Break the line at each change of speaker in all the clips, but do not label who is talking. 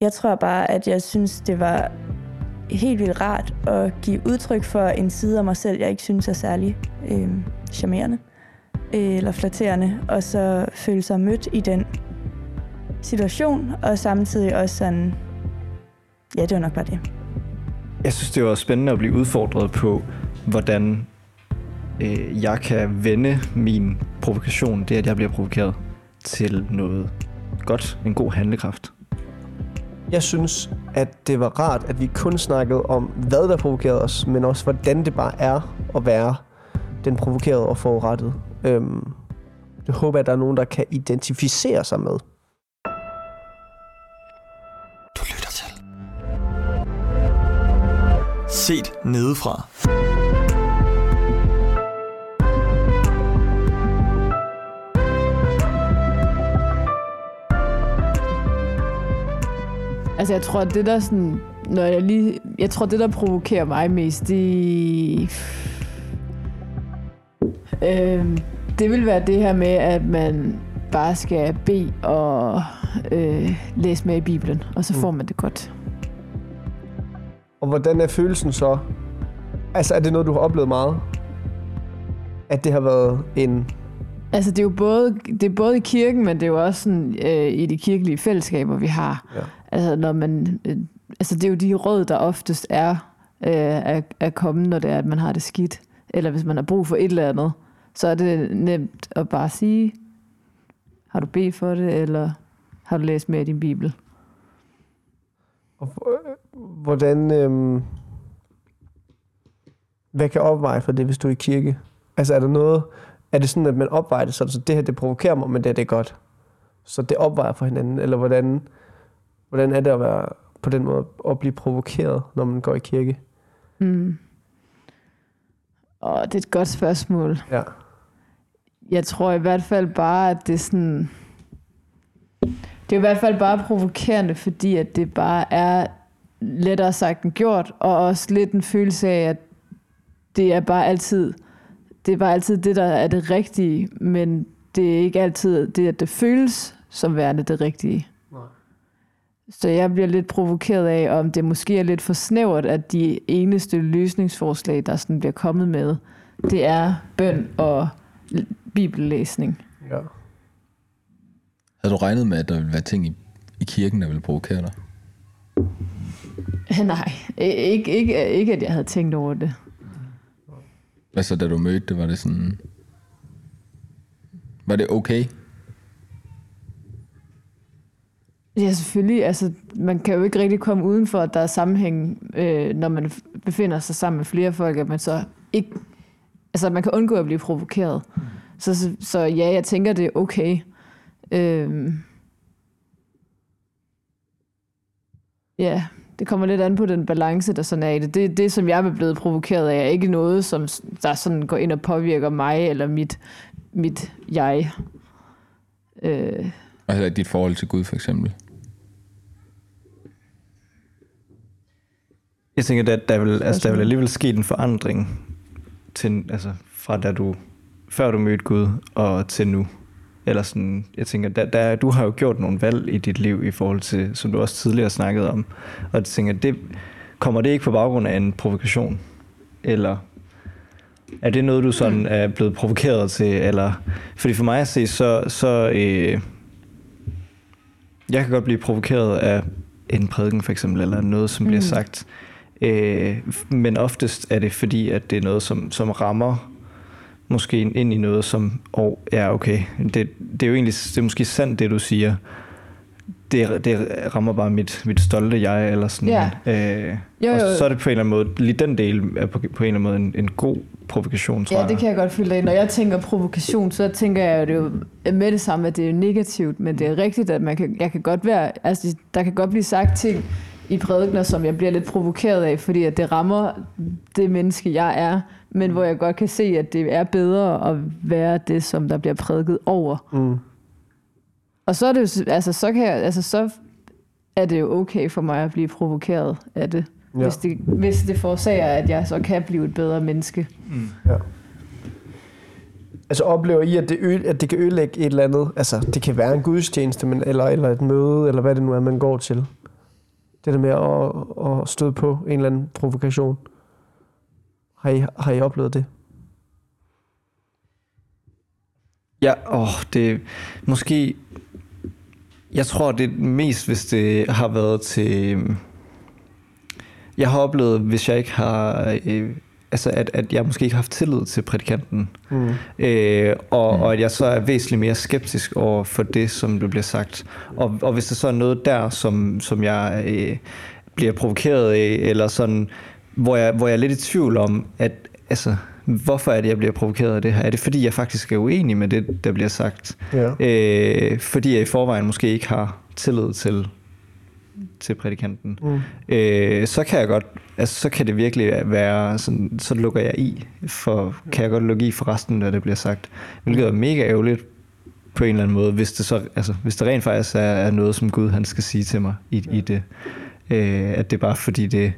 Jeg tror bare, at jeg synes, det var helt vildt rart at give udtryk for en side af mig selv, jeg ikke synes er særlig øh, charmerende øh, eller flatterende, og så føle sig mødt i den situation, og samtidig også sådan, ja, det var nok bare det.
Jeg synes, det var spændende at blive udfordret på, hvordan øh, jeg kan vende min provokation, det at jeg bliver provokeret, til noget godt, en god handlekraft.
Jeg synes, at det var rart, at vi kun snakkede om, hvad der provokerede os, men også hvordan det bare er at være den provokerede og forurettet. Øhm, det håber jeg, at der er nogen, der kan identificere sig med.
Du lytter til. Set nedefra.
Altså, jeg tror, det der sådan... Når jeg, lige, jeg tror, det der provokerer mig mest, det... Øh, det vil være det her med, at man bare skal bede og øh, læse med i Bibelen, og så får man det godt.
Og hvordan er følelsen så? Altså, er det noget, du har oplevet meget? At det har været en...
Altså, det er jo både, det er både i kirken, men det er jo også sådan, øh, i de kirkelige fællesskaber, vi har.
Ja.
Altså, når man, øh, altså, det er jo de råd, der oftest er øh, at, at komme, når det er, at man har det skidt. Eller hvis man har brug for et eller andet, så er det nemt at bare sige, har du bedt for det, eller har du læst mere i din bibel?
Og hvordan... øh, hvad kan opveje for det, hvis du er i kirke? Altså, er der noget... Er det sådan, at man opvejer det så det her, det provokerer mig, men det, er det er godt? Så det opvejer for hinanden? Eller hvordan, hvordan er det at være på den måde at blive provokeret, når man går i kirke?
Mm. Og det er et godt spørgsmål.
Ja.
Jeg tror i hvert fald bare, at det er sådan... Det er i hvert fald bare provokerende, fordi at det bare er lettere sagt end gjort, og også lidt en følelse af, at det er bare altid det er bare altid det, der er det rigtige, men det er ikke altid det, at det føles som værende det rigtige. Så jeg bliver lidt provokeret af, om det måske er lidt for snævert, at de eneste løsningsforslag, der sådan bliver kommet med, det er bøn og bibellæsning.
ja.
Havde du regnet med, at der ville være ting i, i kirken, der ville provokere dig?
Nej, ikke, ikke, ikke at jeg havde tænkt over det.
Altså, da du mødte det, var det sådan... Var det okay?
Ja, selvfølgelig. Altså, man kan jo ikke rigtig komme uden for, at der er sammenhæng, øh, når man befinder sig sammen med flere folk, at man så ikke... Altså, man kan undgå at blive provokeret. Så, så, så ja, jeg tænker, det er okay. Øh, ja, det kommer lidt an på den balance, der sådan er i det. Det, det som jeg er blevet provokeret af, er ikke noget, som der sådan går ind og påvirker mig eller mit, mit jeg. Øh,
ikke dit forhold til Gud, for eksempel.
Jeg tænker, at der vil, altså, der vil alligevel ske en forandring til, altså, fra da du, før du mødte Gud og til nu. Eller sådan, jeg tænker, der, der, du har jo gjort nogle valg i dit liv i forhold til, som du også tidligere snakkede om. Og jeg tænker, det, kommer det ikke på baggrund af en provokation? Eller er det noget, du sådan er blevet provokeret til? Eller, fordi for mig at se, så, så øh, jeg kan godt blive provokeret af en prædiken for eksempel, eller noget, som mm. bliver sagt. Øh, men oftest er det fordi, at det er noget, som, som rammer måske ind i noget, som, åh, oh, ja, okay, det, det er jo egentlig, det er måske sandt, det du siger. Det, det rammer bare mit, mit stolte jeg, eller sådan.
Ja.
Øh,
Jo,
og
jo.
så er det på en eller anden måde, lige den del er på, på en eller anden måde en, en god provokation, tror
Ja,
jeg.
det kan jeg godt følge dig. Når jeg tænker provokation, så tænker jeg jo det er jo med det samme, at det er negativt, men det er rigtigt, at man kan, jeg kan godt være, altså, der kan godt blive sagt ting i prædikner, som jeg bliver lidt provokeret af, fordi at det rammer det menneske, jeg er, men hvor jeg godt kan se, at det er bedre at være det, som der bliver prædiket over.
Mm.
Og så er det jo, altså, så kan jeg, altså, så er det jo okay for mig at blive provokeret af det.
Ja.
Hvis, det hvis det forårsager, at jeg så kan blive et bedre menneske.
Ja. Altså oplever I, at det, ø- at det kan ødelægge et eller andet? Altså, det kan være en gudstjeneste, men, eller, eller et møde, eller hvad det nu er, man går til. Det der med at, at støde på en eller anden provokation. Har I, har I oplevet det?
Ja, åh, det måske... Jeg tror, det er mest, hvis det har været til... Jeg har oplevet, hvis jeg ikke har... Øh, altså, at, at jeg måske ikke har haft tillid til prædikanten.
Mm.
Øh, og, mm. og at jeg så er væsentligt mere skeptisk over for det, som du bliver sagt. Og, og hvis der så er noget der, som, som jeg øh, bliver provokeret af, eller sådan, hvor jeg, hvor jeg er lidt i tvivl om, at altså, hvorfor er det, jeg bliver provokeret af det her? Er det, fordi jeg faktisk er uenig med det, der bliver sagt?
Ja.
Øh, fordi jeg i forvejen måske ikke har tillid til til prædikanten,
Mm.
øh, så kan jeg godt, altså så kan det virkelig være sådan, så lukker jeg i, for kan jeg godt lukke i for resten, når det bliver sagt. Hvilket er mega ærgerligt på en eller anden måde, hvis det så, altså hvis det rent faktisk er, er noget, som Gud han skal sige til mig i, i det. Øh, at det er bare fordi det,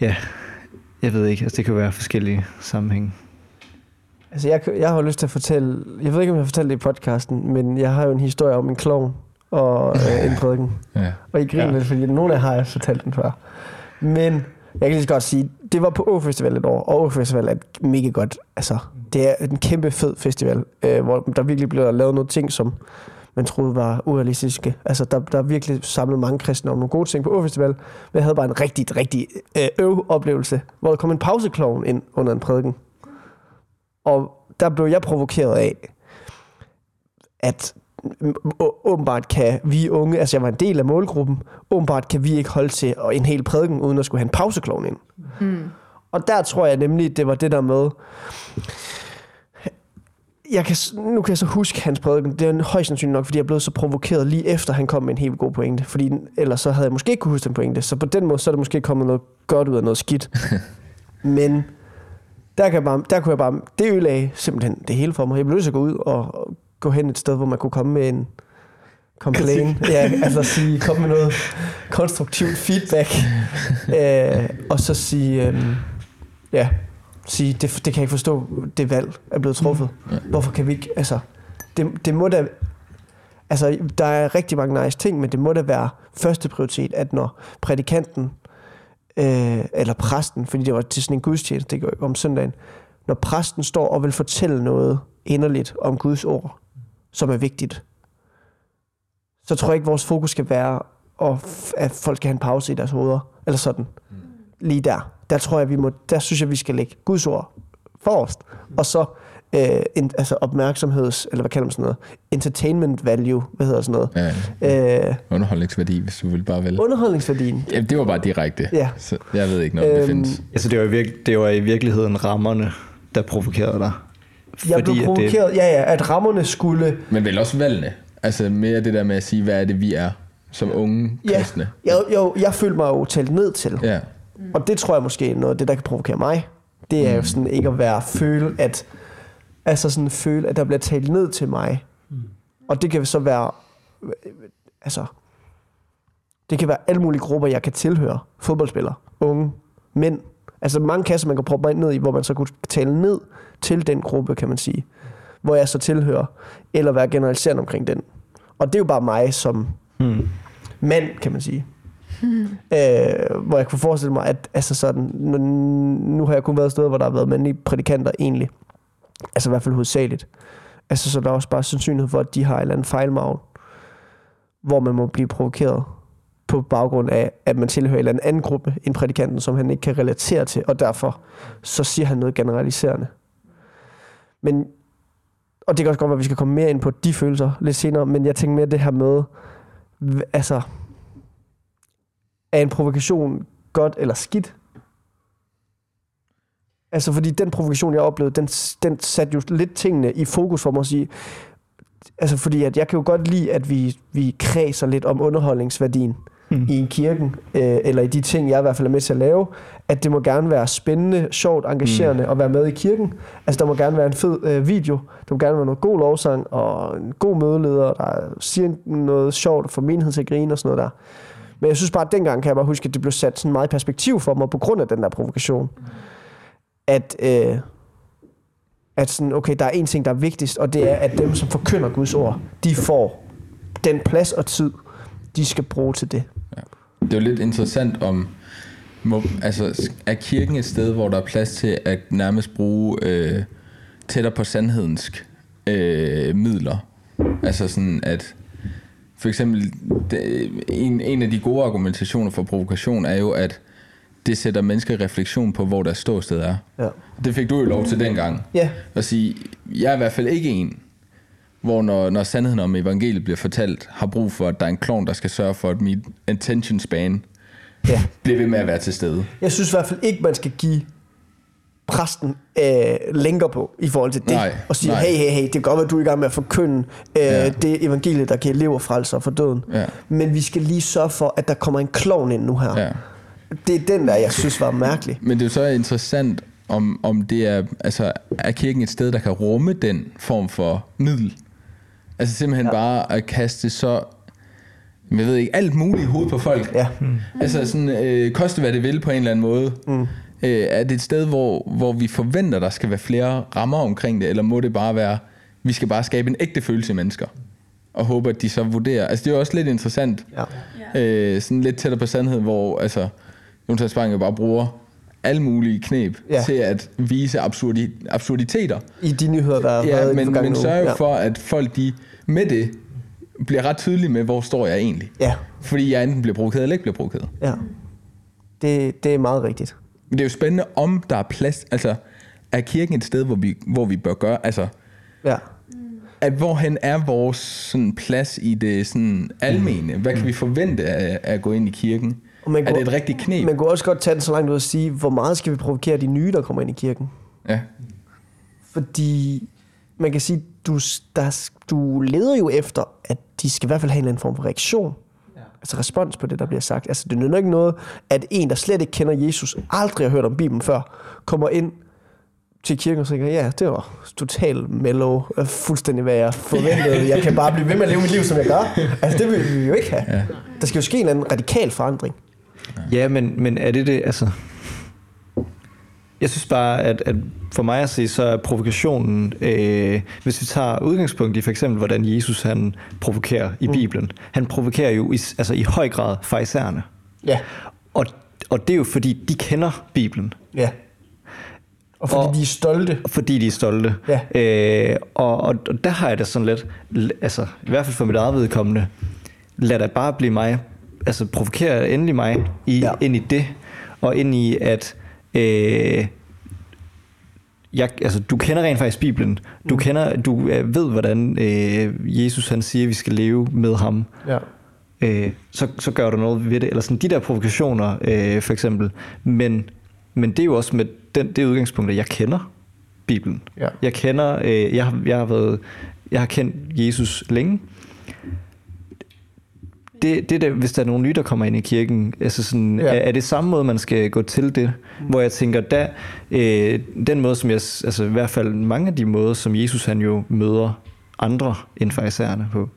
ja, jeg ved ikke, altså det kan være forskellige sammenhænge.
Altså, jeg, jeg har lyst til at fortælle... Jeg ved ikke, om jeg har fortalt det i podcasten, men jeg har jo en historie om en klovn og øh, en prædiken.
Ja.
Og I griner
Ja.
lidt, fordi nogle af jer har jeg fortalt den før. Men jeg kan lige så godt sige, det var på Å Festival et år, og Å Festival er et mega godt, altså, det er en kæmpe fed festival, øh, hvor der virkelig bliver lavet nogle ting, som man troede var urealistiske. Altså, der, der er virkelig samlet mange kristne om nogle gode ting på Å Festival, men jeg havde bare en rigtig, rigtig øh, øv oplevelse, hvor der kom en pauseklovn ind under en prædiken. Og der blev jeg provokeret af, at åbenbart kan vi unge, altså jeg var en del af målgruppen, åbenbart kan vi ikke holde til en hel prædiken, uden at skulle have en pauseklovn ind.
Mm.
Og der tror jeg nemlig, det var det der med, jeg kan, nu kan jeg så huske hans prædiken, det er højst sandsynligt nok, fordi jeg blev så provokeret lige efter, han kom med en helt god pointe, fordi ellers så havde jeg måske ikke kunne huske den pointe, så på den måde, så er der måske kommet noget godt ud af noget skidt. Men der, kan jeg bare, der kunne jeg bare, det ødelagde simpelthen det hele for mig. Jeg blev nødt til at gå ud og, og gå hen et sted, hvor man kunne komme med en complain. ja, altså sige, komme med noget konstruktivt feedback. øh, og så sige, øh, ja, sige, det, det kan jeg ikke forstå, det valg er blevet truffet. Hvorfor kan vi ikke, altså, det, det må da, altså, der er rigtig mange nice ting, men det må da være første prioritet, at når prædikanten, øh, eller præsten, fordi det var til sådan en gudstjeneste, det går om søndagen, når præsten står og vil fortælle noget inderligt om Guds ord, som er vigtigt, så tror jeg ikke, vores fokus skal være, at, at folk skal have en pause i deres hoveder, eller sådan. Lige der. Der tror jeg, vi må, der synes jeg, vi skal lægge Guds ord forrest, og så øh, en, altså opmærksomheds, eller hvad kalder man sådan noget, entertainment value, hvad hedder sådan noget,
ja.
øh,
Underholdningsværdi, hvis du vil bare vælge.
underholdningsværdien.
Ja, det var bare direkte.
Ja.
Så jeg ved ikke, når det
Øhm,
findes.
Altså det var, i virke, det var i virkeligheden rammerne, der provokerede dig.
Jeg blev
at
provokeret, ja ja, at rammerne skulle,
Men vel også valgene. Altså mere det der med at sige, hvad er det, vi er som unge
ja,
kristne.
jo, jo, jeg følte mig jo talt ned til.
Ja.
Og det tror jeg måske er noget af det, der kan provokere mig. Det er jo sådan ikke at være føle, at altså sådan føle, at der bliver talt ned til mig. Og det kan så være altså det kan være alle mulige grupper, jeg kan tilhøre. Fodboldspillere, unge, mænd. Altså mange kasser, man kan proppe mig ned i, hvor man så kunne tale ned til den gruppe, kan man sige. Hvor jeg så tilhører. Eller være generaliserende omkring den. Og det er jo bare mig som
Hmm.
mand, kan man sige. øh, hvor jeg kunne forestille mig, at altså sådan, nu, nu har jeg kun været steder, hvor der har været mandlige prædikanter egentlig. Altså i hvert fald hovedsageligt. Altså så der er også bare sandsynlighed for, at de har en eller anden fejlmavn, hvor man må blive provokeret på baggrund af, at man tilhører en eller anden, anden gruppe end prædikanten, som han ikke kan relatere til, og derfor så siger han noget generaliserende. Men, og det kan også godt være, at vi skal komme mere ind på de følelser lidt senere, men jeg tænker mere det her med, altså, er en provokation godt eller skidt? Altså, fordi den provokation, jeg oplevede, den, den satte jo lidt tingene i fokus for mig at sige, altså fordi at jeg kan jo godt lide, at vi, vi kredser lidt om underholdningsværdien
Mm.
i en kirken, øh, eller i de ting, jeg i hvert fald er med til at lave, at det må gerne være spændende, sjovt, engagerende mm. at være med i kirken. Altså, der må gerne være en fed øh, video, der må gerne være noget god lovsang, og en god mødeleder, der siger noget sjovt for menigheden til at grine og sådan noget der. Men jeg synes bare, at dengang kan jeg bare huske, at det blev sat sådan meget i perspektiv for mig, på grund af den der provokation. At, øh, at sådan, okay, der er en ting, der er vigtigst, og det er, at dem, som forkynder Guds ord, de får den plads og tid, de skal bruge til det.
Det er jo lidt interessant om, må, altså, er kirken et sted, hvor der er plads til at nærmest bruge øh, tættere på sandhedens øh, midler? Altså sådan at, for eksempel, det, en, en af de gode argumentationer for provokation er jo, at det sætter mennesker i refleksion på, hvor deres ståsted er.
Ja.
Det fik du jo lov til dengang.
Ja.
At sige, jeg er i hvert fald ikke en, hvor når, når sandheden om evangeliet bliver fortalt, har brug for, at der er en klovn, der skal sørge for, at mit attention span
Ja.
bliver ved med at være til stede.
Jeg synes i hvert fald ikke, man skal give præsten øh, lænker på i forhold til det.
Nej,
og sige,
nej.
hey, hey, hey, det kan godt være, du er i gang med at forkynde øh,
Ja.
det evangelie, der kan leve og frelser for døden.
Ja.
Men vi skal lige sørge for, at der kommer en klovn ind nu her.
Ja.
Det er den der, jeg synes var mærkelig.
Men det er jo så interessant, om, om det er, altså, er kirken et sted, der kan rumme den form for middel? Altså simpelthen ja. bare at kaste så, jeg ved ikke, alt muligt i hovedet på folk.
Ja.
Altså sådan, øh, koste hvad det vil på en eller anden måde. Mm. Øh, er det et sted, hvor, hvor vi forventer, der skal være flere rammer omkring det, eller må det bare være, vi skal bare skabe en ægte følelse i mennesker? Og håbe, at de så vurderer. Altså det er jo også lidt interessant.
Ja.
Øh, sådan lidt tættere på sandhed, hvor altså, Jonas jo bare bruger alle mulige knep
Ja.
til at vise absurdi, absurditeter.
I de nyheder, der har
Ja,
været
men, men jo
ja.
for, at folk de med det bliver ret tydelige med, hvor står jeg egentlig.
Ja,
Fordi jeg enten bliver provokeret eller ikke bliver provokeret.
ja. Det, det er meget rigtigt.
Men det er jo spændende, om der er plads. Altså, er kirken et sted, hvor vi, hvor vi bør gøre... Altså,
Ja.
at hvorhen er vores sådan, plads i det sådan, almene? Hvad kan vi forvente af, af at gå ind i kirken?
Og man
er
kunne-
det et rigtigt knep?
Man kunne også godt tage den så langt ud og sige, hvor meget skal vi provokere de nye, der kommer ind i kirken?
Ja.
Fordi man kan sige, du, der, du leder jo efter, at de skal i hvert fald have en eller anden form for reaktion. Ja. Altså respons på det, der bliver sagt. Altså det nytter ikke noget, at en, der slet ikke kender Jesus, aldrig har hørt om Bibelen før, kommer ind til kirken og tænker, ja, det var totalt mellow, øh, fuldstændig hvad jeg forventede. Jeg kan bare blive ved med at leve mit liv, som jeg gør. Altså det vil vi jo ikke have. Ja. Der skal jo ske en eller anden radikal forandring.
Ja, men, men er det det, altså... Jeg synes bare, at, at for mig at se, så er provokationen, øh, hvis vi tager udgangspunkt i for eksempel, hvordan Jesus han provokerer i Bibelen. Han provokerer jo i, altså i høj grad farisæerne.
Ja.
Og, og det er jo fordi, de kender Bibelen.
Ja. Og fordi
Og-
de er stolte.
Fordi de er stolte.
Ja.
Øh, og, og, og der har jeg det sådan lidt, altså i hvert fald for mit eget vedkommende, lad da bare blive mig, altså provokere endelig mig i,
Ja.
ind i det, og ind i at, øh, jeg, altså, du kender rent faktisk Bibelen. Du
Mm.
kender, du øh, ved, hvordan øh, Jesus han siger, at vi skal leve med ham.
Ja.
Øh, så, så gør du noget ved det. Eller sådan de der provokationer, øh, for eksempel. Men, men det er jo også med den, det udgangspunkt, at jeg kender Bibelen.
Ja.
Jeg kender, øh, jeg, jeg har været, jeg har kendt Jesus længe. Det, det der, hvis der er nogen nye, der kommer ind i kirken, altså sådan,
Ja.
er, er det samme måde, man skal gå til det? Mm. Hvor jeg tænker, da, øh, den måde, som jeg, altså i hvert fald mange af de måder, som Jesus han jo møder andre end farisæerne på,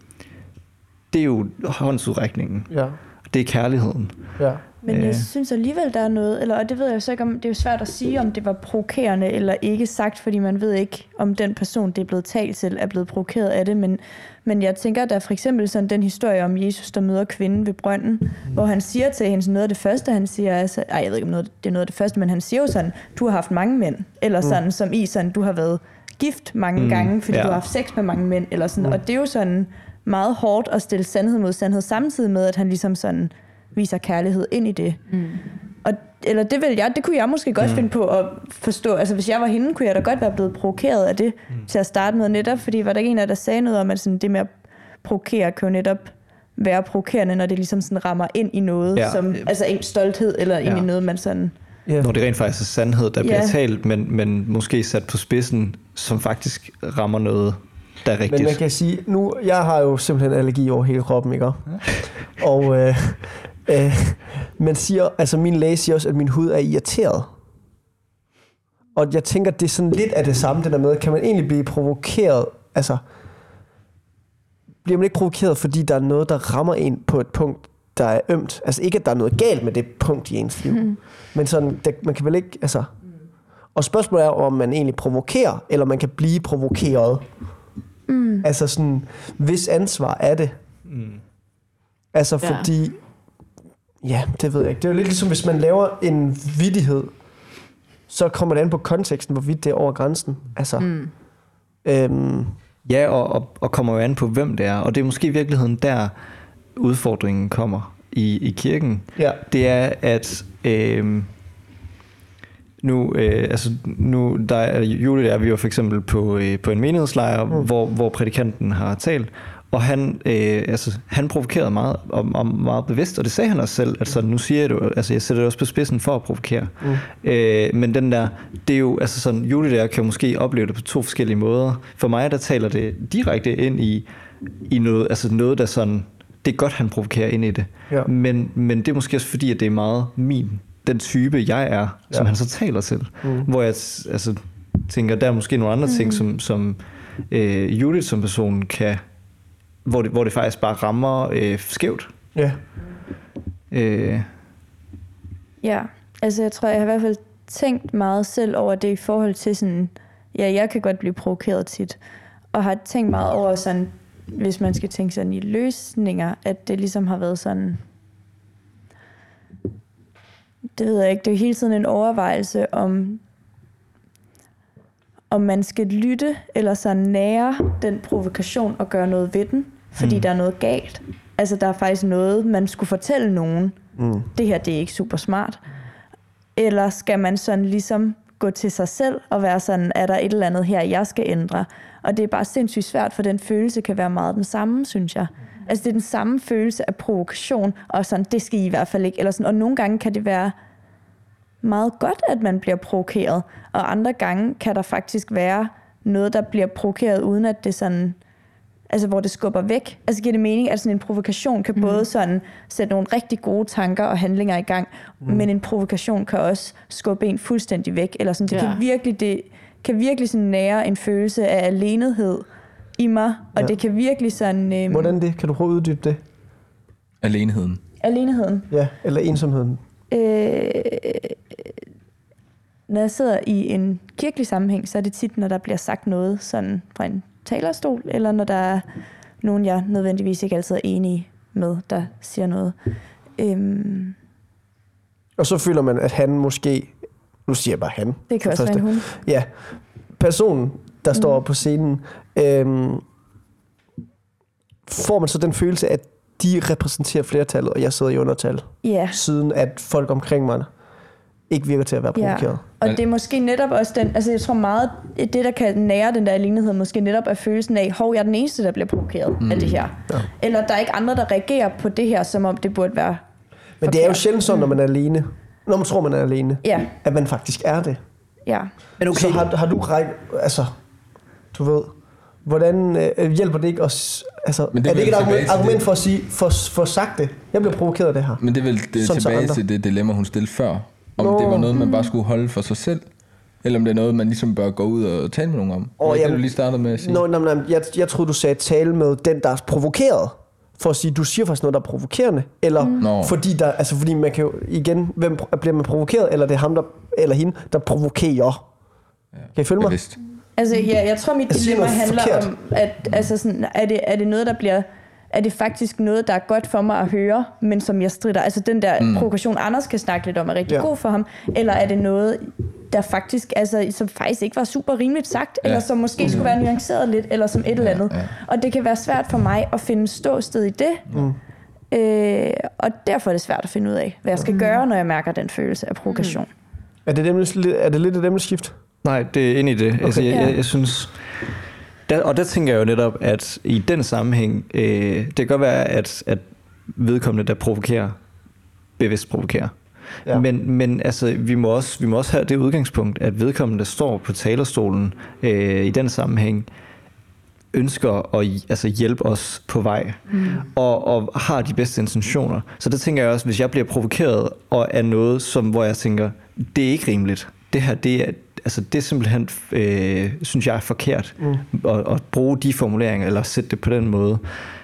det er jo håndsudrækningen.
Ja.
Det er kærligheden.
Ja.
Men
Øh.
jeg synes alligevel, der er noget, eller og det ved jeg jo så ikke om, det er jo svært at sige, om det var provokerende eller ikke sagt, fordi man ved ikke, om den person, det er blevet talt til, er blevet provokeret af det, men, men jeg tænker, der er for eksempel sådan den historie om Jesus, der møder kvinden ved brønden, hvor han siger til hende noget af det første, han siger, altså, ej, jeg ved ikke, om noget, det er noget af det første, men han siger jo sådan, du har haft mange mænd, eller sådan, mm. som i sådan, du har været gift mange mm, gange, fordi ja. du har haft sex med mange mænd, eller sådan, mm. og det er jo sådan meget hårdt at stille sandhed mod sandhed, samtidig med, at han ligesom sådan viser kærlighed ind i det. Mm. Og, eller det vil jeg, det kunne jeg måske godt mm. finde på at forstå. Altså hvis jeg var hende, kunne jeg da godt være blevet provokeret af det mm. til at starte med netop, fordi var der ikke en af der sagde noget om, at sådan, det med at provokere kan jo netop være provokerende, når det ligesom sådan rammer ind i noget, ja.
Ja.
som, altså en stolthed, eller ind
Ja.
i noget, man sådan...
Ja.
Når det rent faktisk er sandhed, der bliver
Ja.
talt, men, men måske sat på spidsen, som faktisk rammer noget, der er rigtigt.
Men man kan sige, nu, jeg har jo simpelthen allergi over hele kroppen, ikke? Og øh, øh, man siger, altså min læge siger også, at min hud er irriteret. Og jeg tænker, det er sådan lidt af det samme, det der med, kan man egentlig blive provokeret, altså, bliver man ikke provokeret, fordi der er noget, der rammer en på et punkt, der er ømt? Altså ikke, at der er noget galt med det punkt i ens liv, mm. men sådan, det, man kan vel ikke, altså... Og spørgsmålet er, om man egentlig provokerer, eller man kan blive provokeret. Mm. Altså sådan, hvis ansvar er det? Mm. Altså
Ja.
fordi, Ja, det ved jeg ikke. Det er jo lidt ligesom, hvis man laver en vidighed, så kommer det an på konteksten, hvorvidt det er over grænsen. Altså, mm. øhm,
Ja, og, og, og kommer jo an på, hvem det er. Og det er måske i virkeligheden der, udfordringen kommer i, i kirken.
ja.
Det er, at øh, nu, øh, altså, nu der er Julie der, vi var for eksempel på, øh, på en menighedslejr, mm. hvor, hvor prædikanten har talt, og han, øh, altså, han provokerede meget, og, og meget bevidst, og det sagde han også selv, at sådan, nu siger jeg det, altså jeg sætter det også på spidsen for at provokere. Mm. Øh, men den der, det er jo, altså sådan, Julie der kan måske opleve det på to forskellige måder. For mig, der taler det direkte ind i, i noget, altså noget, der sådan, det er godt, han provokerer ind i det.
Ja.
Men, men det er måske også fordi, at det er meget min, den type, jeg er, ja. som han så taler til. Mm. Hvor jeg altså, tænker, der er måske nogle andre mm. ting, som, som øh, Judith som person kan, hvor det, hvor det faktisk bare rammer øh, skævt.
ja.
Øh,
Ja, altså jeg tror, jeg har i hvert fald tænkt meget selv over det i forhold til sådan, ja, jeg kan godt blive provokeret tit, og har tænkt meget over sådan, hvis man skal tænke sådan i løsninger, at det ligesom har været sådan, det ved jeg ikke, det er hele tiden en overvejelse om, om man skal lytte eller så nære den provokation og gøre noget ved den, fordi mm. der er noget galt. Altså der er faktisk noget, man skulle fortælle nogen. Mm. Det her, det er ikke super smart. Eller skal man sådan ligesom gå til sig selv og være sådan, er der et eller andet her, jeg skal ændre? Og det er bare sindssygt svært, for den følelse kan være meget den samme, synes jeg. Altså det er den samme følelse af provokation, og sådan, det skal I i hvert fald ikke. Eller sådan, og nogle gange kan det være meget godt, at man bliver provokeret, og andre gange kan der faktisk være noget, der bliver provokeret, uden at det sådan altså hvor det skubber væk. Altså giver det mening, at sådan en provokation kan mm. både sådan sætte nogle rigtig gode tanker og handlinger i gang, mm. men en provokation kan også skubbe en fuldstændig væk. Eller sådan, det
Ja.
kan virkelig, det kan virkelig sådan nære en følelse af alenethed i mig, og
Ja.
det kan virkelig sådan... Øhm,
Hvordan det? Kan du prøve at uddybe det?
Aleneheden.
Alenetheden.
Ja, eller ensomheden.
Øh, når jeg sidder i en kirkelig sammenhæng, så er det tit, når der bliver sagt noget sådan fra en talerstol, eller når der er nogen, jeg nødvendigvis ikke altid er enige med, der siger noget. Øhm,
Og så føler man, at han måske... Nu siger jeg bare han.
det kan også være en hund.
Ja, personen, der står på scenen, øhm, får man så den følelse, at de repræsenterer flertallet, og jeg sidder i undertal,
Ja,
siden at folk omkring mig ikke virker til at være
ja.
provokeret.
Og
Men-
det er måske netop også den, altså jeg tror meget, det der kan nære den der alenethed, måske netop er følelsen af, hov, jeg er den eneste, der bliver provokeret mm. af det her.
Ja.
Eller der er ikke andre, der reagerer på det her, som om det burde være
Men det er jo
forkert.
sjældent sådan, når man er alene, når man tror, man er alene,
Ja,
at man faktisk er det.
ja.
Men okay. Så har, har du regnet, altså, du ved, hvordan øh, hjælper det ikke os, altså,
Men
det er det ikke et argument, argument
det.
for at sige, for, for sagt det, jeg bliver provokeret af det her.
Men det er vel det tilbage til det dilemma, hun stillede før. Om
Nå.
det var noget, man bare skulle holde for sig selv, eller om det er noget, man ligesom bør gå ud og tale med nogen om. Oh, det,
jamen-
du lige startede med at sige.
Nå, nej, nej, jeg, jeg troede, du sagde tale med den, der er provokeret. For at sige, du siger faktisk noget, der er provokerende. Eller mm. Fordi, der, altså, fordi man kan jo, igen, hvem bliver man provokeret? Eller det er ham, der, eller hende, der provokerer. Kan I følge mig?
Altså, ja, jeg tror, mit
siger
dilemma handler
forkert.
om, at altså sådan, er, det, er det noget, der bliver... Er det faktisk noget, der er godt for mig at høre, men som jeg strider? Altså den der mm. provokation, Anders kan snakke lidt om, er rigtig
Ja.
ja. god for ham. Eller er det noget, der faktisk, altså, som faktisk ikke var super rimeligt sagt,
Ja.
eller som måske skulle være nuanceret lidt, eller som et eller andet.
ja.
Og det kan være svært for mig at finde ståsted i det. Mm. Øh, og derfor er det svært at finde ud af, hvad jeg skal gøre, når jeg mærker den følelse af provokation.
Er det, emnes, er det lidt et emneskift?
Nej, det er ind i det. Okay. Altså, jeg,
Ja.
jeg, jeg synes... Der, og der tænker jeg jo netop, at i den sammenhæng, øh, det kan godt være, at, at vedkommende, der provokerer, bevidst provokerer.
Ja.
Men, men altså, vi, må også, vi må også have det udgangspunkt, at vedkommende, der står på talerstolen øh, i den sammenhæng, ønsker at altså, hjælpe os på vej, mm. og, og har de bedste intentioner. Så der tænker jeg også, hvis jeg bliver provokeret og er noget, som, hvor jeg tænker, det er ikke rimeligt. Det her, det er, altså, det er simpelthen, øh, synes jeg, er forkert mm. at, at bruge de formuleringer, eller sætte det på den måde.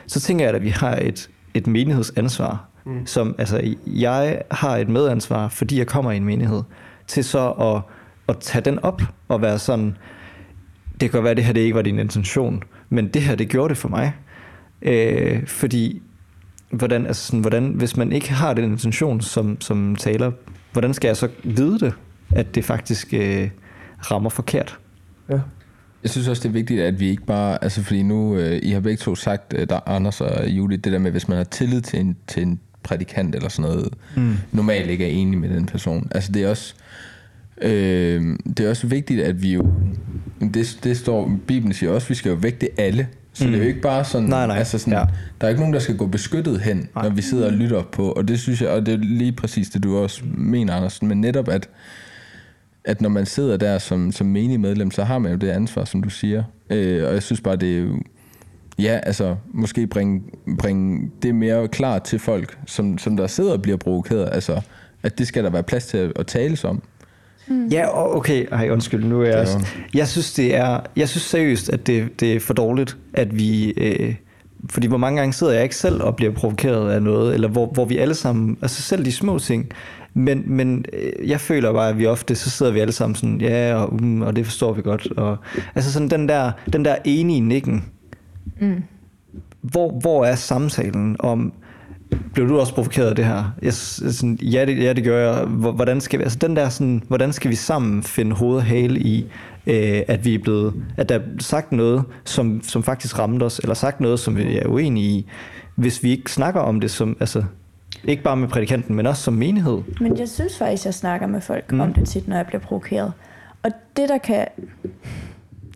Så tænker jeg, at vi har et, et menighedsansvar, mm. som, altså, jeg har et medansvar, fordi jeg kommer i en menighed, til så at, at tage den op og være sådan, det kan godt være, at det her det ikke var din intention, men det her, det gjorde det for mig. Øh, fordi hvordan, altså sådan, hvordan, hvis man ikke har den intention som, som taler, hvordan skal jeg så vide det, at det faktisk øh, rammer forkert?
Ja.
Jeg synes også, det er vigtigt, at vi ikke bare... Altså, fordi nu, øh, I har begge to sagt, øh, der Anders og Julie, det der med, hvis man har tillid til en, til en prædikant eller sådan noget, mm. normalt ikke er enig med den person. Altså, det er også... Øh, det er også vigtigt, at vi jo... Det, det står... Bibelen siger også, at vi skal jo vægte alle. Så mm. det er jo ikke bare sådan...
Nej, nej.
Altså sådan
Ja.
Der er ikke nogen, der skal gå beskyttet hen, nej. når vi sidder og lytter på. Og det synes jeg... Og det er lige præcis det, du også mener, Anders. Men netop, at at når man sidder der som, som menig medlem, så har man jo det ansvar, som du siger. Øh, og jeg synes bare, det er ja, altså måske bringe, bringe det mere klart til folk, som, som der sidder og bliver provokeret. Altså, at det skal der være plads til at, at tales om.
Ja, og okay. Ej, undskyld, nu er jeg
Det
også... Jeg synes, det er... Jeg synes seriøst, at det, det er for dårligt, at vi... Øh, fordi hvor mange gange sidder jeg ikke selv og bliver provokeret af noget, eller hvor, hvor vi alle sammen... Altså selv de små ting. Men, men øh, jeg føler bare, at vi ofte, så sidder vi alle sammen sådan, ja, og, um, og det forstår vi godt. Og, altså sådan den der, den der enige nikken. Mm. Hvor, hvor er samtalen om, blev du også provokeret af det her? Jeg, sådan, ja, det, ja, det gør jeg. Hvor- Hvordan skal vi, altså den der sådan, hvordan skal vi sammen finde hoved og hale i, øh, at vi er blevet, at der er sagt noget, som, som faktisk ramte os, eller sagt noget, som vi er uenige i, hvis vi ikke snakker om det som, altså, ikke bare med prædikanten, men også som menighed.
Men jeg synes faktisk, jeg snakker med folk mm. om det tit, når jeg bliver provokeret. Og det, der kan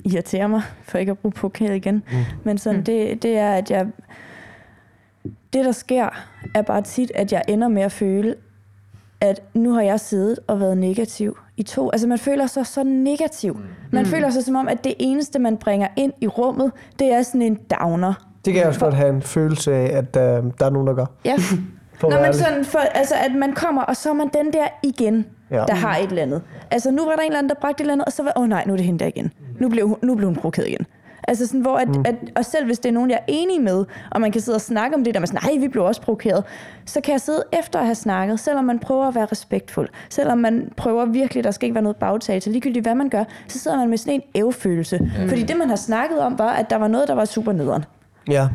irritere mig, for ikke at bruge provokeret igen, mm. men sådan, mm. det, det er, at jeg... Det, der sker, er bare tit, at jeg ender med at føle, at nu har jeg siddet og været negativ i to. Altså man føler sig så negativ. Man føler sig som om, at det eneste, man bringer ind i rummet, det er sådan en downer.
Det kan jeg også godt have en følelse af, at øh, der er nogen, der gør.
Ja.
At
Nå, men sådan, for, altså, at man kommer, og så er man den der igen,
Ja.
ja. der har et eller andet. Altså, nu var der en eller anden, der bragte et eller andet, og så var, åh oh, nej, nu er det hende der igen. Nu blev, hun- nu blev hun provokeret igen. Altså sådan, hvor at, mm. at, og selv hvis det er nogen, jeg er enig med, og man kan sidde og snakke om det der med sådan, nej, vi blev også provokeret, så kan jeg sidde efter at have snakket, selvom man prøver at være respektfuld, selvom man prøver virkelig, der skal ikke være noget bagtagelse, ligegyldigt hvad man gør, så sidder man med sådan en ævfølelse. Mm. Fordi det, man har snakket om, var, at der var noget, der var super nederen.
Ja.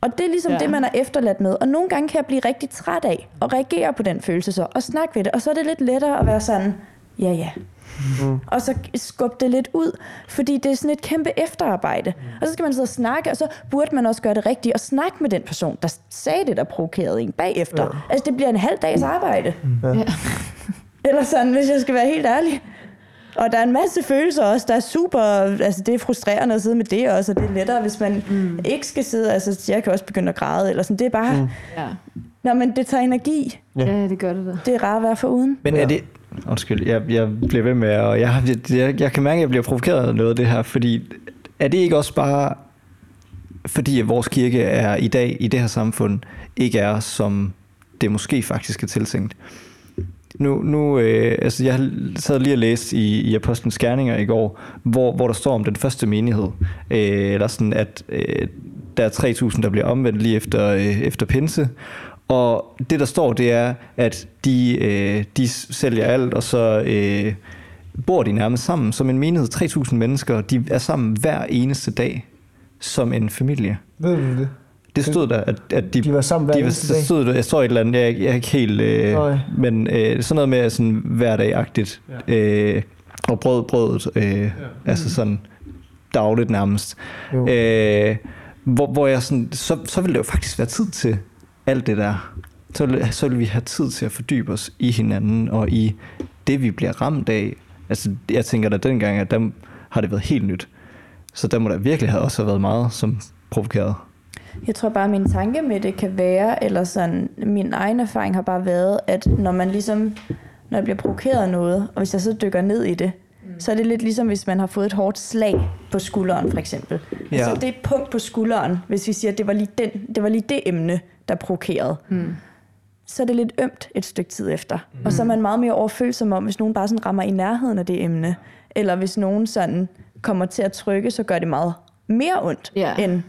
Og det er ligesom
Ja.
det, man er efterladt med. Og nogle gange kan jeg blive rigtig træt af at reagere på den følelse så, og snakke ved det. Og så er det lidt lettere at være sådan, ja ja. Mm. Og så skubbe det lidt ud, fordi det er sådan et kæmpe efterarbejde. Og så skal man sidde og snakke, og så burde man også gøre det rigtigt og snakke med den person, der sagde det, der provokerede en bagefter. Ja. Altså det bliver en halv dags arbejde.
Ja.
Eller sådan, hvis jeg skal være helt ærlig. Og der er en masse følelser også, der er super, altså det er frustrerende at sidde med det også, og det er lettere, hvis man mm. ikke skal sidde, altså jeg kan også begynde at græde, eller sådan, det er bare, mm.
Ja.
Nå, men det tager energi.
ja, det gør det da.
Det er rart at være for uden.
Men er det... Undskyld, jeg, jeg bliver ved med, og jeg, jeg, jeg, jeg kan mærke, at jeg bliver provokeret af noget af det her, fordi er det ikke også bare, fordi at vores kirke er i dag, i det her samfund, ikke er, som det måske faktisk er tiltænkt? Nu, nu øh, altså jeg sad lige og læste i, i Apostlenes Gerninger i går, hvor, hvor der står om den første menighed, øh, eller sådan, at øh, der er 3.000, der bliver omvendt lige efter, øh, efter pinse, og det, der står, det er, at de, øh, de sælger alt, og så øh, bor de nærmest sammen som en menighed. 3.000 mennesker, de er sammen hver eneste dag som en familie.
Ved du det?
Det stod der, at, at de,
De var sammen hver
de var,
eneste
der
dag?
stod, der- jeg står et eller andet, jeg, ikke- jeg er ikke helt, øh, men øh, sådan noget med sådan hverdagagtigt, øh, og brød, brødet, øh, altså sådan dagligt nærmest.
Jo.
Øh, hvor, hvor jeg sådan, så, så ville det jo faktisk være tid til alt det der. Så ville, så ville vi have tid til at fordybe os i hinanden, og i det, vi bliver ramt af. Altså, jeg tænker da dengang, at der har det været helt nyt. Så der må der virkelig have også have været meget som provokeret.
Jeg tror bare, at min tanke med det kan være, eller sådan, min egen erfaring har bare været, at når man ligesom, når jeg bliver provokeret af noget, og hvis jeg så dykker ned i det, mm. så er det lidt ligesom, hvis man har fået et hårdt slag på skulderen, for eksempel.
Ja.
Ja. Så det er et punkt på skulderen, hvis vi siger, at det var lige, den, det, var lige det emne, der provokerede. Mm. Så er det lidt ømt et stykke tid efter. Mm. Og så er man meget mere overfølsom om, hvis nogen bare sådan rammer i nærheden af det emne, eller hvis nogen sådan kommer til at trykke, så gør det meget mere ondt,
Ja.
end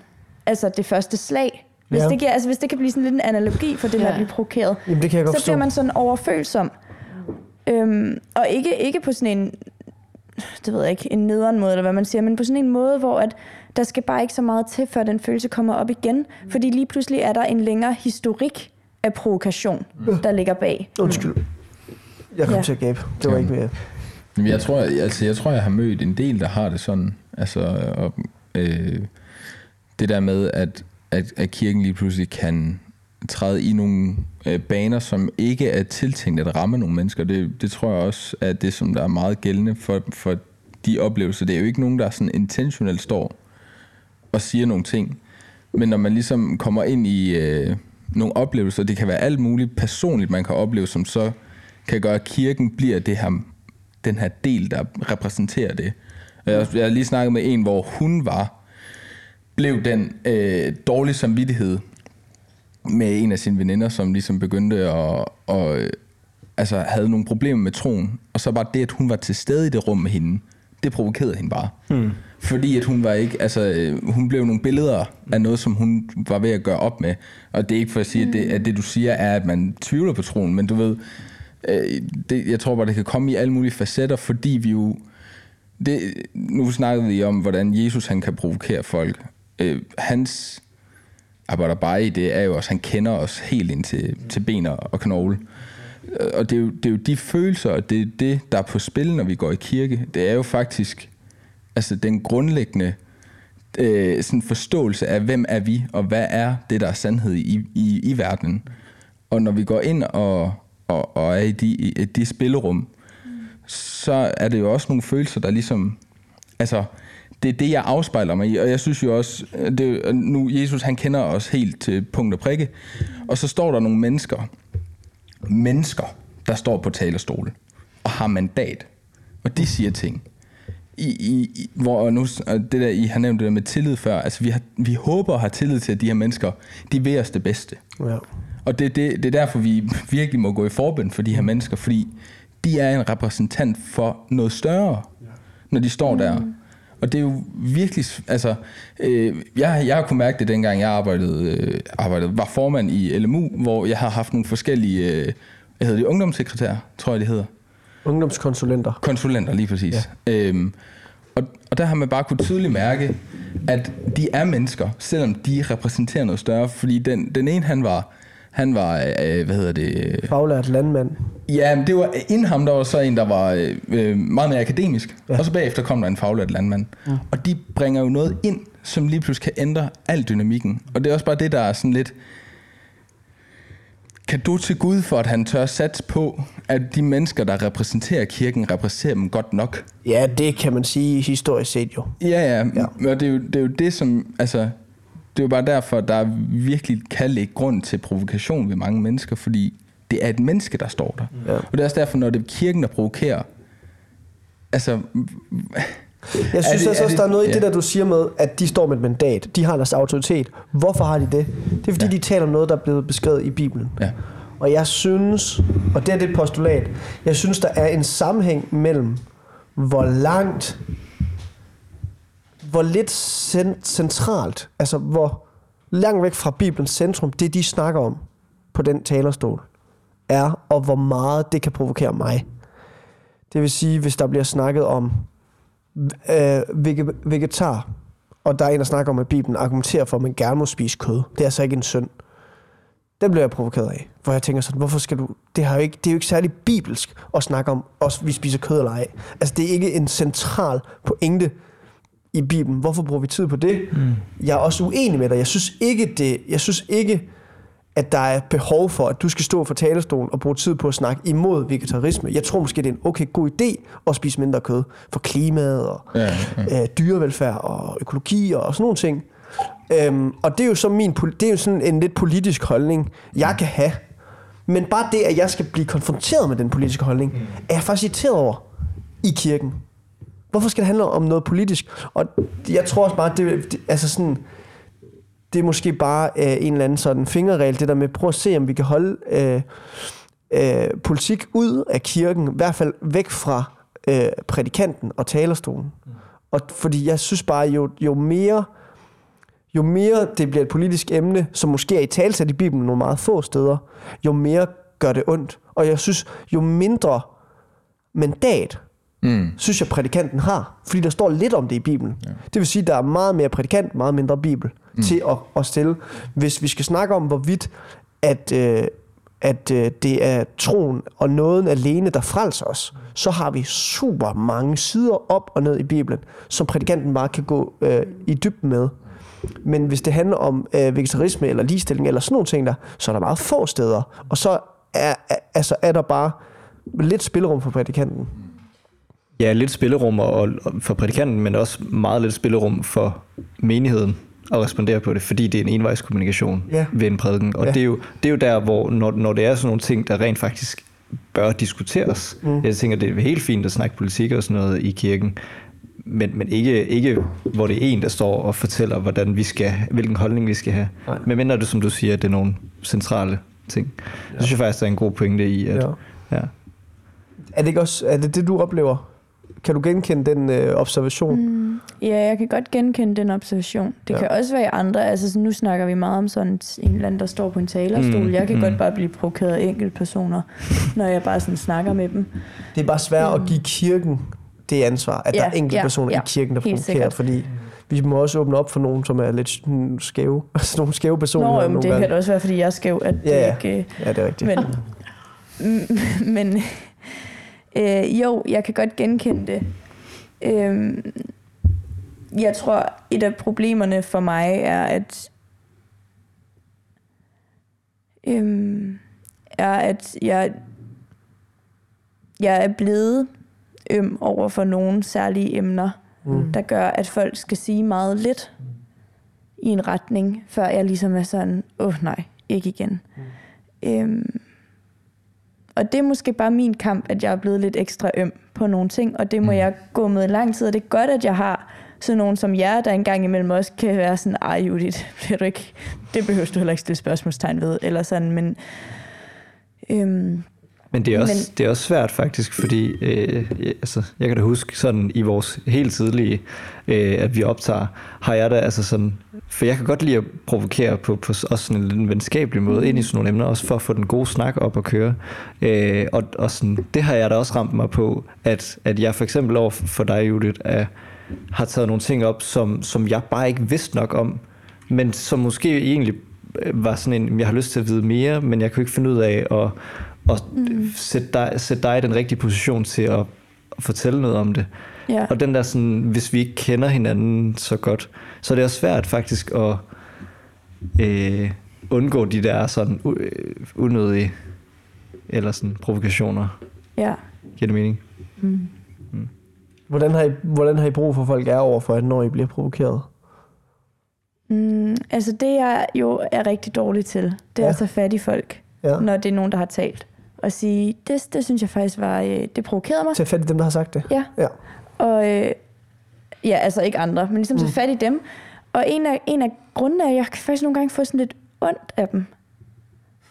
altså det første slag. Hvis,
Ja.
det, giver, altså, hvis det kan blive sådan lidt en analogi for det med
Ja.
at blive provokeret,
Jamen, det kan jeg godt
så
forstå.
bliver man sådan overfølsom. Øhm, og ikke, ikke på sådan en det ved jeg ikke, en nederen måde, eller hvad man siger, men på sådan en måde, hvor at der skal bare ikke så meget til, før den følelse kommer op igen. Fordi lige pludselig er der en længere historik af provokation, der ligger bag.
Undskyld. Jeg kom
Ja.
til at gabe. Det var ikke mere.
Jamen, jeg tror, altså, jeg tror, jeg har mødt en del, der har det sådan. Altså, og, øh, det der med, at, at, at kirken lige pludselig kan træde i nogle øh, baner, som ikke er tiltænkt at ramme nogle mennesker. Det, det tror jeg også er det, som der er meget gældende for, for de oplevelser. Det er jo ikke nogen, der sådan intentionelt står og siger nogle ting. Men når man ligesom kommer ind i øh, nogle oplevelser, det kan være alt muligt personligt, man kan opleve, som så kan gøre, at kirken bliver det her, den her del, der repræsenterer det. Jeg, jeg har lige snakket med en, hvor hun var, blev den øh, dårlige samvittighed med en af sine veninder, som ligesom begyndte at, og, øh, altså havde nogle problemer med troen. Og så bare det, at hun var til stede i det rum med hende, det provokerede hende bare. Mm. Fordi at hun var ikke, altså øh, hun blev nogle billeder af noget, som hun var ved at gøre op med. Og det er ikke for at sige, at det, at det du siger er, at man tvivler på troen, men du ved, øh, det, jeg tror bare, det kan komme i alle mulige facetter, fordi vi jo, det, nu snakkede vi om, hvordan Jesus han kan provokere folk. Øh, hans arbejder bare i det er jo også, han kender os helt ind til, til ben og knogle. Øh, og det er, jo, det er jo de følelser, og det er det, der er på spil, når vi går i kirke. Det er jo faktisk altså den grundlæggende øh, sådan forståelse af, hvem er vi, og hvad er det, der er sandhed i, i, i verdenen. Og når vi går ind og, og, og er i de, i de spillerum, så er det jo også nogle følelser, der ligesom... Altså, det er det, jeg afspejler mig i, og jeg synes jo også, det, er jo- nu Jesus, han kender os helt til punkt og prikke, og så står der nogle mennesker, mennesker, der står på talerstolen og har mandat, og de siger ting. I, i, hvor nu, og det der, I har nævnt det der med tillid før, altså vi, har, vi håber og har tillid til, at de her mennesker, de vil os det bedste.
Ja.
Og det, det, det er derfor, vi virkelig må gå i forbind for de her mennesker, fordi de er en repræsentant for noget større, når de står der. Og det er jo virkelig, altså, øh, jeg, jeg har kunnet mærke det dengang, jeg arbejdede, øh, arbejdede, var formand i LMU, hvor jeg har haft nogle forskellige, øh, hvad hedder det, ungdomssekretær, tror jeg det hedder.
Ungdomskonsulenter.
Konsulenter, lige præcis. Ja. Øhm, og, og der har man bare kunne tydeligt mærke, at de er mennesker, selvom de repræsenterer noget større. Fordi den, den ene, han var, han var øh, hvad hedder det,
Faglært landmand.
Ja, men det var inden ham, der var så en, der var øh, øh, meget mere akademisk. Ja. Og så bagefter kom der en faglært landmand. Ja. Og de bringer jo noget ind, som lige pludselig kan ændre al dynamikken. Og det er også bare det, der er sådan lidt... Kan du til Gud for, at han tør satse på, at de mennesker, der repræsenterer kirken, repræsenterer dem godt nok?
Ja, det kan man sige historisk set jo.
Ja, ja.
Ja.
ja. Og det er, jo, det er jo det, som... Altså, det er jo bare derfor, der virkelig kan ligge grund til provokation ved mange mennesker, fordi det er et menneske, der står der.
Ja.
Og det er også derfor, når det er kirken, der provokerer, altså...
Jeg synes
det-
altså også,
det-
der er noget i
ja.
det, der du siger med, at de står med et mandat. De har deres autoritet. Hvorfor har de det? Det er fordi,
Ja.
de taler om noget, der er blevet beskrevet i Bibelen.
Ja.
Og jeg synes, og det er det postulat, jeg synes, der er en sammenhæng mellem, hvor langt, hvor lidt cent- centralt, altså hvor langt væk fra Bibelens centrum, det de snakker om på den talerstol, er, og hvor meget det kan provokere mig. Det vil sige, hvis der bliver snakket om øh, vege- vegetar, og der er en, der snakker om, at Bibelen argumenterer for, at man gerne må spise kød. Det er altså ikke en synd. Den bliver jeg provokeret af. Hvor jeg tænker sådan, hvorfor skal du... Det, har jo ikke, det er jo ikke særlig bibelsk at snakke om, os vi spiser kød eller ej. Altså, det er ikke en central pointe i Bibelen. Hvorfor bruger vi tid på det? Mm. Jeg er også uenig med dig. Jeg synes ikke, det, jeg synes ikke at der er behov for, at du skal stå for talerstolen og bruge tid på at snakke imod vegetarisme. Jeg tror måske, det er en okay god idé at spise mindre kød for klimaet og
Ja,
ja. Øh, dyrevelfærd og økologi og sådan nogle ting. Øhm, og det er jo så min, det er jo sådan en lidt politisk holdning, jeg kan have. Men bare det, at jeg skal blive konfronteret med den politiske holdning, er jeg faktisk irriteret over i kirken. Hvorfor skal det handle om noget politisk? Og jeg tror også bare, det, det altså sådan, det er måske bare øh, en eller anden sådan fingerregel, det der med, prøv at se, om vi kan holde øh, øh, politik ud af kirken, i hvert fald væk fra øh, prædikanten og talerstolen. Mm. Og fordi jeg synes bare, jo, jo mere jo mere det bliver et politisk emne, som måske er i talsat i Bibelen nogle meget få steder, jo mere gør det ondt. Og jeg synes, jo mindre mandat
Mm.
synes jeg prædikanten har, fordi der står lidt om det i Bibelen. Ja. Det vil sige, at der er meget mere prædikant, meget mindre Bibel mm. til at, at stille. Hvis vi skal snakke om, hvorvidt at, øh, at øh, det er troen og nåden alene, der frelser os, så har vi super mange sider op og ned i Bibelen, som prædikanten bare kan gå øh, i dybden med. Men hvis det handler om øh, vegetarisme eller ligestilling eller sådan nogle ting der, så er der meget få steder. Og så er, er, altså er der bare lidt spillerum for prædikanten.
Ja, lidt spillerum og, og for prædikanten, men også meget lidt spillerum for menigheden at respondere på det, fordi det er en envejskommunikation
Ja.
ved en prædiken. Og
Ja.
det, er jo, det er jo der, hvor når, når det er sådan nogle ting, der rent faktisk bør diskuteres. Mm. Jeg tænker, det er helt fint at snakke politik og sådan noget i kirken, men, men ikke, ikke hvor det er en, der står og fortæller, hvordan vi skal, hvilken holdning vi skal have.
Nej.
Men mindre det, som du siger, at det er nogle centrale ting. Ja. Så synes jeg faktisk, der er en god pointe i, at
Ja.
ja.
Er det ikke også er det, det, du oplever? Kan du genkende den øh, observation? Mm.
Ja, jeg kan godt genkende den observation. Det
Ja.
kan også være i andre. Altså, så nu snakker vi meget om sådan en eller anden, der står på en talerstol.
Mm,
Mm, jeg kan
mm.
mm. godt bare blive provokeret af enkeltpersoner, når jeg bare sådan snakker med dem.
Det er bare svært at give kirken det ansvar, at ja, der er enkelte
ja,
personer
ja,
i kirken, der provokerer, fordi vi må også åbne op for nogen, som er lidt sådan skæve. Altså nogle skæve personer.
Nå, jamen,
nogle
det
gange.
kan da også være, fordi jeg er skæv, at
Ja, ja.
det ikke...
Ja, det er rigtigt.
Men, Mm, men øh, jo, jeg kan godt genkende det. Øh, jeg tror, et af problemerne for mig er, at øh, er, at jeg, jeg er blevet øm over for nogle særlige emner, mm. der gør, at folk skal sige meget lidt i en retning, før jeg ligesom er sådan, åh oh, nej, ikke igen. Mm. Øhm, og det er måske bare min kamp, at jeg er blevet lidt ekstra øm på nogle ting, og det må mm. jeg gå med i lang tid, og det er godt, at jeg har sådan nogen som jer, der engang imellem også kan være sådan, ej Judith, du ikke, det behøver du heller ikke stille spørgsmålstegn ved, eller sådan, men øhm,
Men det er også,
Men-
det er også svært faktisk, fordi øh, jeg- altså, jeg kan da huske sådan i vores helt tidlige, øh, at vi optager, har jeg da altså sådan, for jeg kan godt lide at provokere på, på også sådan en lidt venskabelig måde ind i sådan nogle emner, også for at få den gode snak op og køre. Øh, og, og sådan, det har jeg da også ramt mig på, at, at jeg for eksempel over for dig, Judith, er, har taget nogle ting op, som, som jeg bare ikke vidste nok om, men som måske egentlig øh, var sådan en, jeg har lyst til at vide mere, men jeg kunne ikke finde ud af at, at mm. sætte, dig, sætte dig i den rigtige position til at, fortælle noget om det.
ja.
Og den der sådan, hvis vi ikke kender hinanden så godt, så er det også svært faktisk at øh, undgå de der sådan øh, unødige eller sådan provokationer.
ja.
Giver det mening?
Hvordan har, I, hvordan har I brug for, at folk er over for, at når I bliver provokeret?
Mm, altså det jeg jo er rigtig dårlig til, det er
Ja.
at tage fat i folk,
Ja.
når det er nogen, der har talt. Og sige, det, det synes jeg faktisk var, øh, det provokerede mig.
Tag fat i dem, der har sagt det.
Ja.
Ja.
Og øh, ja, altså ikke andre, men ligesom tage fat i dem. Og en af, en af grundene er, at jeg kan faktisk nogle gange få sådan lidt ondt af dem.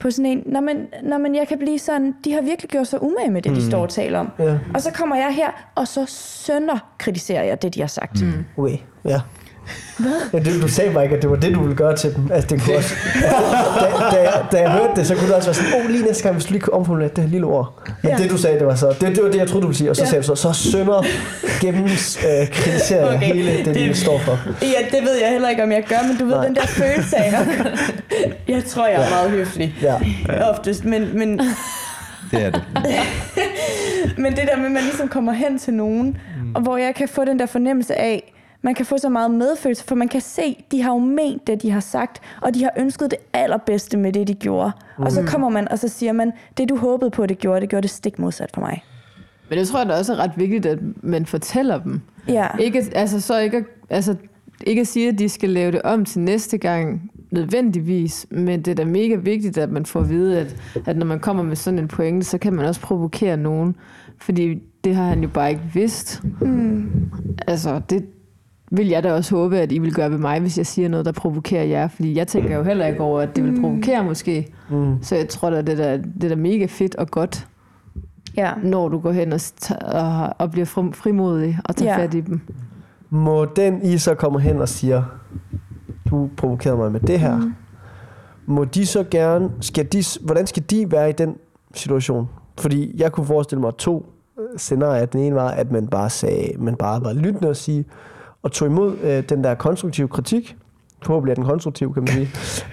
På sådan en, når man, når man jeg kan blive sådan, de har virkelig gjort sig umage med det, de står og taler om.
Ja.
Og så kommer jeg her, og så sønder kritiserer jeg det, de har sagt. Mm.
Okay, ja. Ja, det, du sagde mig ikke, at det var det, du ville gøre til dem. Altså, det kunne også, da, da, jeg, da jeg hørte det, så kunne det også være sådan, åh, oh, lige næste gang, hvis du lige kunne omformulere det her lille ord. Men
Ja.
det, du sagde, det var så, det, det var det, jeg troede, du ville sige. Og så
Ja.
sagde du så, så sønder gennem øh, kritiserer okay. Hele det, det,
det-
de står for.
Ja, det ved jeg heller ikke, om jeg gør, men du ved,
Nej.
den der følelse af, jeg tror, jeg er meget høflig.
Ja.
Oftest, men, men,
Det er det.
men det der med, at man ligesom kommer hen til nogen, mm. og hvor jeg kan få den der fornemmelse af, man kan få så meget medfølelse, for man kan se, de har jo ment det, de har sagt, og de har ønsket det allerbedste med det, de gjorde. Mm. Og så kommer man, og så siger man, det du håbede på, det gjorde, det gjorde det stik modsat for mig.
Men det tror jeg da også er ret vigtigt, at man fortæller dem.
Ja,
Ikke, altså, så ikke, altså, ikke at sige, at de skal lave det om til næste gang, nødvendigvis, men det er da mega vigtigt, at man får at vide, at, at når man kommer med sådan en pointe, så kan man også provokere nogen, fordi det har han jo bare ikke vidst. Mm. Altså, det vil jeg da også håbe, at I vil gøre ved mig, hvis jeg siger noget, der provokerer jer, fordi jeg tænker jo heller ikke over, at det vil provokere måske. Mm. Så jeg tror da, det er da, det er mega fedt og godt,
ja.
når du går hen og, og, og bliver fri- frimodig og tager
Ja.
fat i dem.
Må den I så kommer hen og siger, du provokerede mig med det her, mm. må de så gerne, skal de, hvordan skal de være i den situation? Fordi jeg kunne forestille mig to scenarier. Den ene var, at man bare sagde, man bare var lyttende og sige, og tog imod øh, den der konstruktive kritik. Forhåbentlig er den konstruktiv, kan man sige.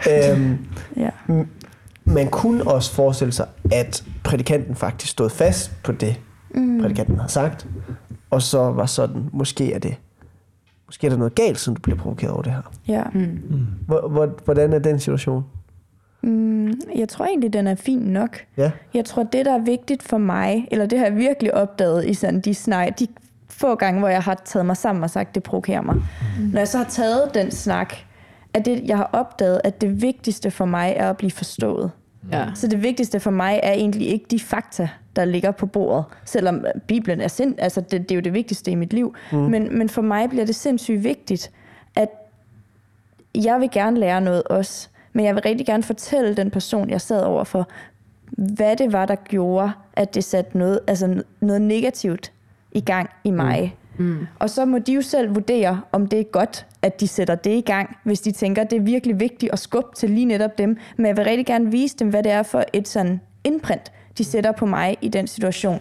øhm,
Ja.
man kunne også forestille sig, at prædikanten faktisk stod fast på det, mm. prædikanten har sagt, og så var sådan, måske er det, måske er der noget galt, siden du bliver provokeret over det her.
ja.
Hvor, hvor, hvordan er den situation?
Mm, jeg tror egentlig, den er fin nok.
Ja,
Jeg tror, det, der er vigtigt for mig, eller det har jeg virkelig opdaget i sådan de snak, de få gange, hvor jeg har taget mig sammen og sagt, det provokerer mig. Mm. Når jeg så har taget den snak, at det, jeg har opdaget, at det vigtigste for mig er at blive forstået.
Ja.
Så det vigtigste for mig er egentlig ikke de fakta, der ligger på bordet, selvom Bibelen er sind, altså det, det er jo det vigtigste i mit liv. Mm. Men, men for mig bliver det sindssygt vigtigt, at jeg vil gerne lære noget også, men jeg vil rigtig gerne fortælle den person, jeg sad overfor, hvad det var, der gjorde, at det satte noget, altså noget negativt i gang i mig. Mm. Og så må de jo selv vurdere, om det er godt, at de sætter det i gang, hvis de tænker, at det er virkelig vigtigt at skubbe til lige netop dem. Men jeg vil rigtig gerne vise dem, hvad det er for et sådan indprint, de sætter på mig i den situation.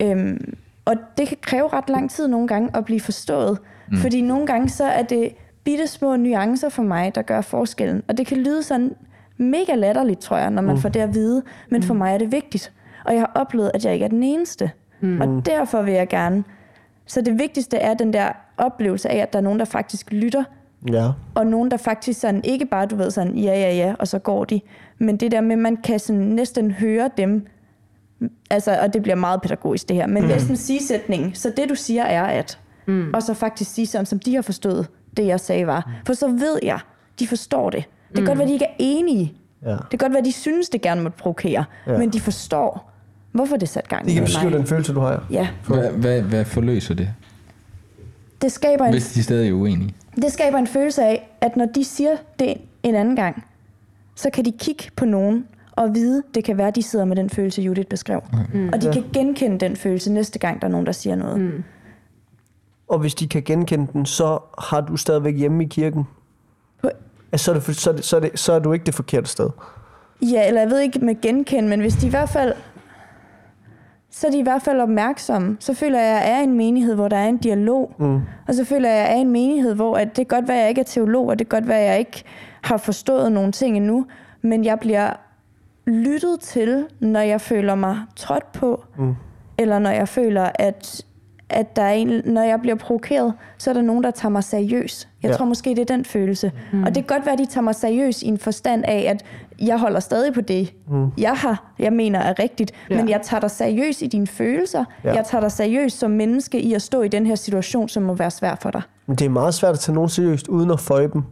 Øhm, og det kan kræve ret lang tid nogle gange at blive forstået. Mm. Fordi nogle gange så er det bitte små nuancer for mig, der gør forskellen. Og det kan lyde sådan mega latterligt, tror jeg, når man mm. får det at vide. Men for mig er det vigtigt. Og jeg har oplevet, at jeg ikke er den eneste. Mm. Og derfor vil jeg gerne. Så det vigtigste er den der oplevelse af, at der er nogen, der faktisk lytter.
ja.
Og nogen, der faktisk sådan, ikke bare, du ved, sådan, ja, ja, ja, og så går de. Men det der med, at man kan sådan næsten høre dem, altså, og det bliver meget pædagogisk det her, men mm. næsten sige sætningen, så det du siger er at, mm. og så faktisk sige sådan, som de har forstået, det jeg sagde var. For så ved jeg, de forstår det. Det kan godt være, de ikke er enige.
ja.
Det kan godt være, de synes, det gerne måtte provokere,
ja.
men de forstår, hvorfor det satte gang
Det kan
i
beskrive den følelse, du har.
Ja,
Hvad, hvad, hvad forløser det,
det skaber, en,
hvis de stadig er uenige?
det skaber en følelse af, at når de siger det en anden gang, så kan de kigge på nogen og vide, det kan være, at de sidder med den følelse, Judith beskrev. Mm. Og de kan genkende den følelse næste gang, der er nogen, der siger noget. Mm.
Og hvis de kan genkende den, så har du stadigvæk hjemme i kirken.
På-
Altså, så, er det, så, er det, så, er det, så er du ikke det forkerte sted.
Ja, eller jeg ved ikke med genkende, men hvis de i hvert fald så er de i hvert fald opmærksomme. Så føler jeg, at jeg er en menighed, hvor der er en dialog. Mm. Og så føler jeg, at jeg er en menighed, hvor at det kan godt være, at jeg ikke er teolog, og det kan godt være, at jeg ikke har forstået nogle ting endnu, men jeg bliver lyttet til, når jeg føler mig trådt på, mm. eller når jeg føler, at, at der er en, når jeg bliver provokeret, så er der nogen, der tager mig seriøs. Jeg
Ja.
tror måske, det er den følelse. Mm. Og det kan godt være, at de tager mig seriøs i en forstand af, at jeg holder stadig på det, mm. jeg har, jeg mener er rigtigt,
Ja.
men jeg tager dig seriøs i dine følelser.
Ja.
Jeg tager dig seriøs som menneske i at stå i den her situation, som må være svær for dig.
Men det er meget svært at tage nogen seriøst, uden at føje dem.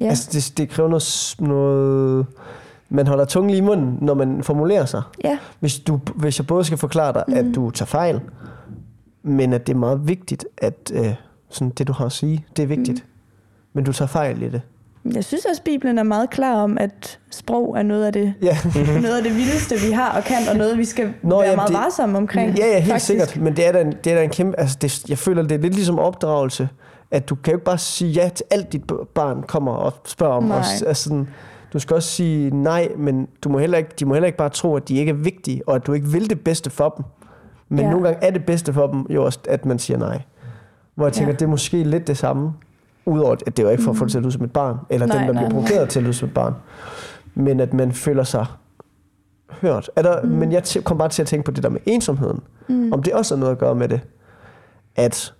Ja.
Altså, det, det kræver noget, noget... Man holder tungen lige i munden, når man formulerer sig.
ja.
Hvis, du, hvis jeg både skal forklare dig, mm. at du tager fejl, men at det er meget vigtigt, at øh, sådan det, du har at sige, det er vigtigt. Mm. Men du tager fejl i det.
Jeg synes også, Bibelen er meget klar om, at sprog er noget af det,
Ja,
noget af det vildeste, vi har og kan, og noget, vi skal
Nå,
være
jamen,
meget
det-
varsomme omkring.
ja, ja helt
faktisk.
sikkert. Men det er da en, det er da en kæmpe... Altså det, jeg føler, det er lidt ligesom opdragelse. At du kan jo ikke bare sige ja til alt, dit barn kommer og spørger om.
Nej.
Og, altså sådan, du skal også sige nej, men du må heller ikke, de må heller ikke bare tro, at de ikke er vigtige, og at du ikke vil det bedste for dem. Men ja. Nogle gange er det bedste for dem jo også, at man siger nej. Hvor jeg tænker, ja. Det er måske lidt det samme. Udover, at det er jo ikke for at få det til at lyde som et barn, eller
Nej,
den, der
nej,
bliver provokeret til at lyde som et barn. Men at man føler sig hørt. Er der, mm. Men jeg kom bare til at tænke på det der med ensomheden. Mm. Om det også har noget at gøre med det. At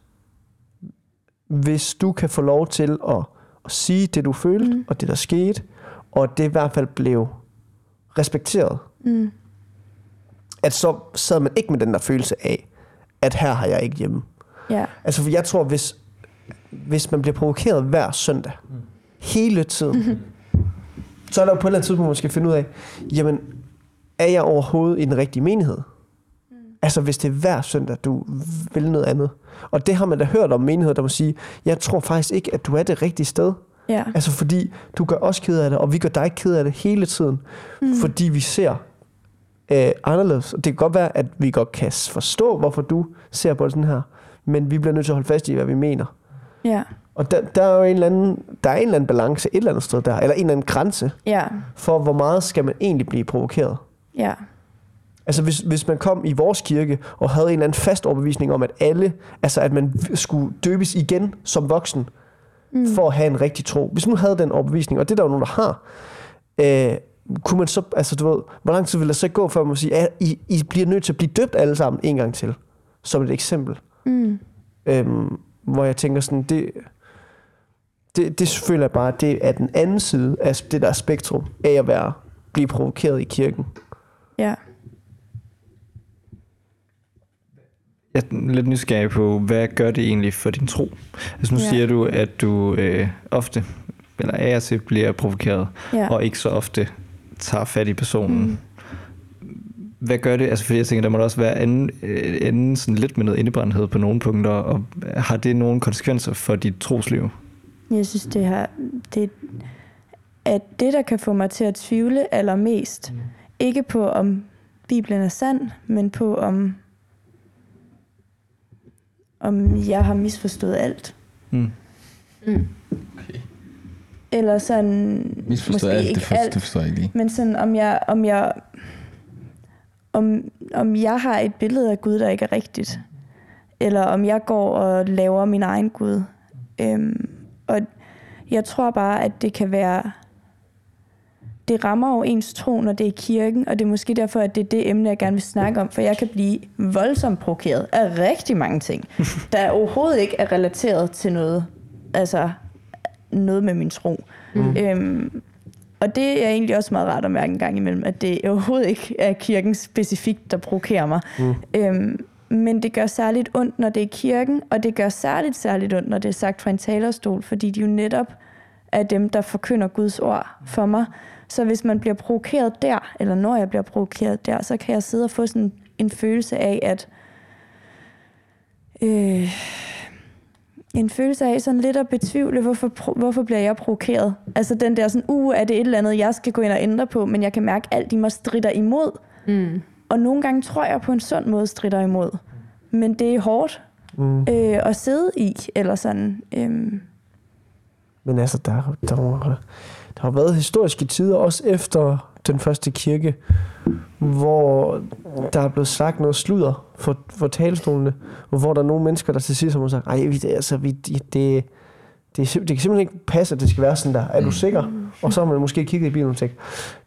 hvis du kan få lov til at, at sige det, du følte, mm. og det, der skete, og det i hvert fald blev respekteret,
Mm.
at så sad man ikke med den der følelse af, at her har jeg ikke hjemme.
Ja.
Altså, for jeg tror, hvis, hvis man bliver provokeret hver søndag, mm. hele tiden, så er der jo på et eller andet tidspunkt, man skal finde ud af, jamen, er jeg overhovedet i den rigtige menighed? Mm. Altså, hvis det er hver søndag, du vil noget andet. Og det har man da hørt om menigheder, der må sige, jeg tror faktisk ikke, at du er det rigtige sted.
Ja.
Altså, fordi du gør os ked af det, og vi gør dig ked af det hele tiden. Mm. Fordi vi ser øh, anderledes. Det kan godt være, at vi godt kan forstå, hvorfor du ser på det sådan her. Men vi bliver nødt til at holde fast i, hvad vi mener.
Ja.
Og der, der er jo en eller, anden, der er en eller anden balance et eller andet sted der, eller en eller anden grænse
Ja.
for, hvor meget skal man egentlig blive provokeret.
Ja.
Altså hvis, hvis man kom i vores kirke og havde en eller anden fast overbevisning om, at alle, altså at man skulle døbes igen som voksen, mm. for at have en rigtig tro. Hvis nu havde den overbevisning, og det er der jo nogen, der har, øh, kunne man så, altså du ved, hvor lang tid vil der så gå, før man siger, at I, I bliver nødt til at blive døbt alle sammen en gang til, som et eksempel.
Mm.
Øhm, hvor jeg tænker sådan, det, det, det føler jeg bare, det er den anden side af det der spektrum af at være, blive provokeret i kirken.
Ja.
Jeg er lidt nysgerrig på, hvad gør det egentlig for din tro? Altså nu
Ja.
siger du, at du øh, ofte, eller af og til, bliver provokeret,
Ja.
og ikke så ofte tager fat i personen.
Mm.
Hvad gør det? Altså fordi jeg tænker, der må da også være anden, øh, anden sådan lidt med noget indebrændenhed på nogle punkter, og har det nogle konsekvenser for dit trosliv?
Jeg synes, det har, det, at det, der kan få mig til at tvivle allermest, mm. ikke på om Bibelen er sand, men på om, om jeg har misforstået alt.
Mm.
Mm.
Okay.
Eller sådan,
Misforstået
måske
alt,
ikke
det, for,
alt,
det forstår jeg ikke lige.
men sådan om jeg, om jeg, om, om jeg har et billede af Gud, der ikke er rigtigt. Eller om jeg går og laver min egen Gud. Øhm, og jeg tror bare, at det kan være... Det rammer jo ens tro, når det er i kirken, og det er måske derfor, at det er det emne, jeg gerne vil snakke om, for jeg kan blive voldsomt provokeret af rigtig mange ting, der overhovedet ikke er relateret til noget, altså noget med min tro. Mm. Øhm, og det er egentlig også meget rart at mærke en gang imellem, at det overhovedet ikke er kirken specifikt, der provokerer mig. Mm. Øhm, men det gør særligt ondt, når det er kirken, og det gør særligt, særligt ondt, når det er sagt fra en talerstol, fordi de jo netop er dem, der forkynder Guds ord for mig. Så hvis man bliver provokeret der, eller når jeg bliver provokeret der, så kan jeg sidde og få sådan en følelse af, at øh, en følelse af sådan lidt at betvivle, hvorfor, hvorfor bliver jeg provokeret? Altså den der sådan, uh, er det et eller andet, jeg skal gå ind og ændre på, men jeg kan mærke, at alt i mig strider imod.
Mm.
Og nogle gange tror jeg på en sund måde strider imod. Men det er hårdt
Mm.
øh, at sidde i, eller sådan. Øhm,
Men altså, der, der, der har været historiske tider, også efter den første kirke, hvor der er blevet sagt noget sludder for, for talestolene, og hvor der er nogle mennesker, der til sidst har sagt, ej, vi, det, altså, vi, det, det, det, kan simpelthen ikke passe, at det skal være sådan der. Er du sikker? Og så har man måske kigget i bilen og tænkt,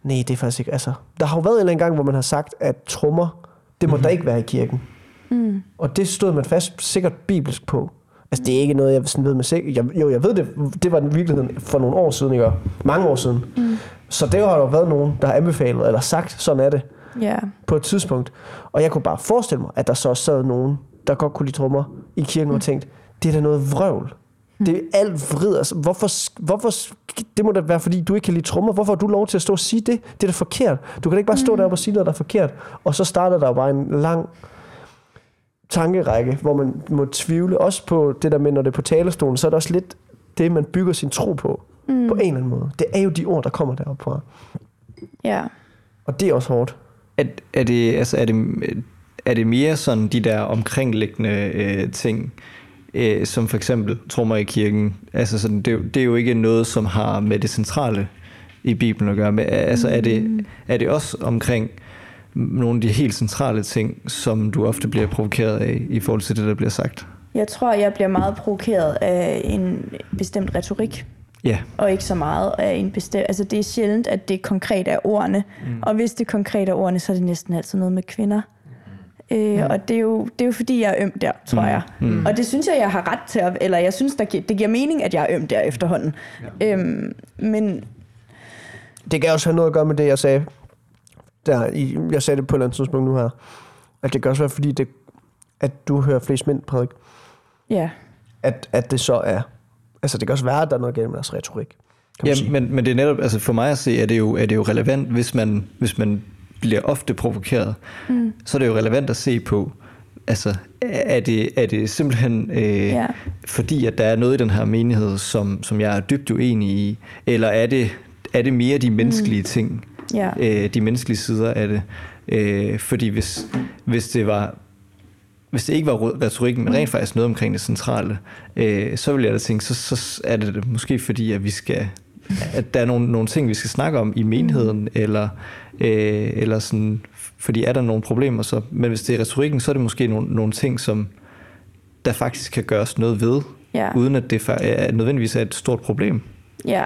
nej, det er faktisk ikke. Altså, der har jo været en eller anden gang, hvor man har sagt, at trommer, det må mm-hmm. der ikke være i kirken.
mm,
Og det stod man fast sikkert bibelsk på. Altså, det er ikke noget, jeg sådan ved med sikker. Jeg, jo, jeg ved det. Det var den virkeligheden for nogle år siden, ikke? Mange år siden.
mm,
Så det har der været nogen, der har anbefalet, eller sagt, sådan er det,
ja,
på et tidspunkt. Og jeg kunne bare forestille mig, at der så også sad nogen, der godt kunne lide trommer i kirken og tænkte, det er da noget vrøvl. Det er alt vrid. Altså, hvorfor, hvorfor, det må da være, fordi du ikke kan lide trommer. Hvorfor har du lov til at stå og sige det? Det er da forkert. Du kan da ikke bare stå deroppe og sige noget, der er forkert. Og så starter der jo bare en lang tankerække, hvor man må tvivle. Også på det der med, når det er på talerstolen, så er det også lidt det, man bygger sin tro på. Mm. På en eller anden måde. Det er jo de ord, der kommer deroppe fra.
ja.
Og det er også hårdt.
Er, er, det, altså, er, det, er det mere sådan de der omkringliggende øh, ting, øh, som for eksempel trommer i kirken? Altså sådan, det, er jo- det er jo ikke noget, som har med det centrale i Bibelen at gøre. Men, altså, er, det, er det også omkring nogle af de helt centrale ting, som du ofte bliver provokeret af i forhold til det, der bliver sagt?
Jeg tror, jeg bliver meget provokeret af en bestemt retorik.
Ja,
og ikke så meget af en bestemt... Altså, det er sjældent, at det konkret er ordene. Mm. Og hvis det konkret er ordene, så er det næsten altid noget med kvinder. Øh, mm. Og det er, jo, det er jo fordi, jeg er øm der, tror mm. jeg. Mm. Og det synes jeg, jeg har ret til at... Eller jeg synes, der, gi- det giver mening, at jeg er øm der efterhånden. Ja. Øhm, men
Det kan også have noget at gøre med det, jeg sagde. Der, i, jeg sagde det på et eller andet tidspunkt nu her. At det kan også være, fordi det, at du hører flest mænd prædik.
ja,
At, at det så er... Altså, det kan også være, at der er noget galt med deres retorik.
Ja
sige.
men, men det er netop, altså for mig at se, er det jo, er det jo relevant, hvis man, hvis man bliver ofte provokeret, mm. så er det jo relevant at se på, altså er det, er det simpelthen øh,
Ja.
fordi, at der er noget i den her menighed, som, som jeg er dybt uenig i, eller er det, er det mere de menneskelige mm. ting,
ja.
øh, de menneskelige sider af det. Øh, fordi hvis, hvis det var hvis det ikke var retorikken, men rent faktisk noget omkring det centrale, øh, så ville jeg da tænke, så, så er det måske fordi, at vi skal at der er nogle, nogle ting, vi skal snakke om i menigheden, mm. eller, øh, eller sådan, fordi er der nogle problemer, så, men hvis det er retorikken, så er det måske nogle, nogle ting, som der faktisk kan gøres noget ved,
Ja.
uden at det er, nødvendigvis er et stort problem.
Ja,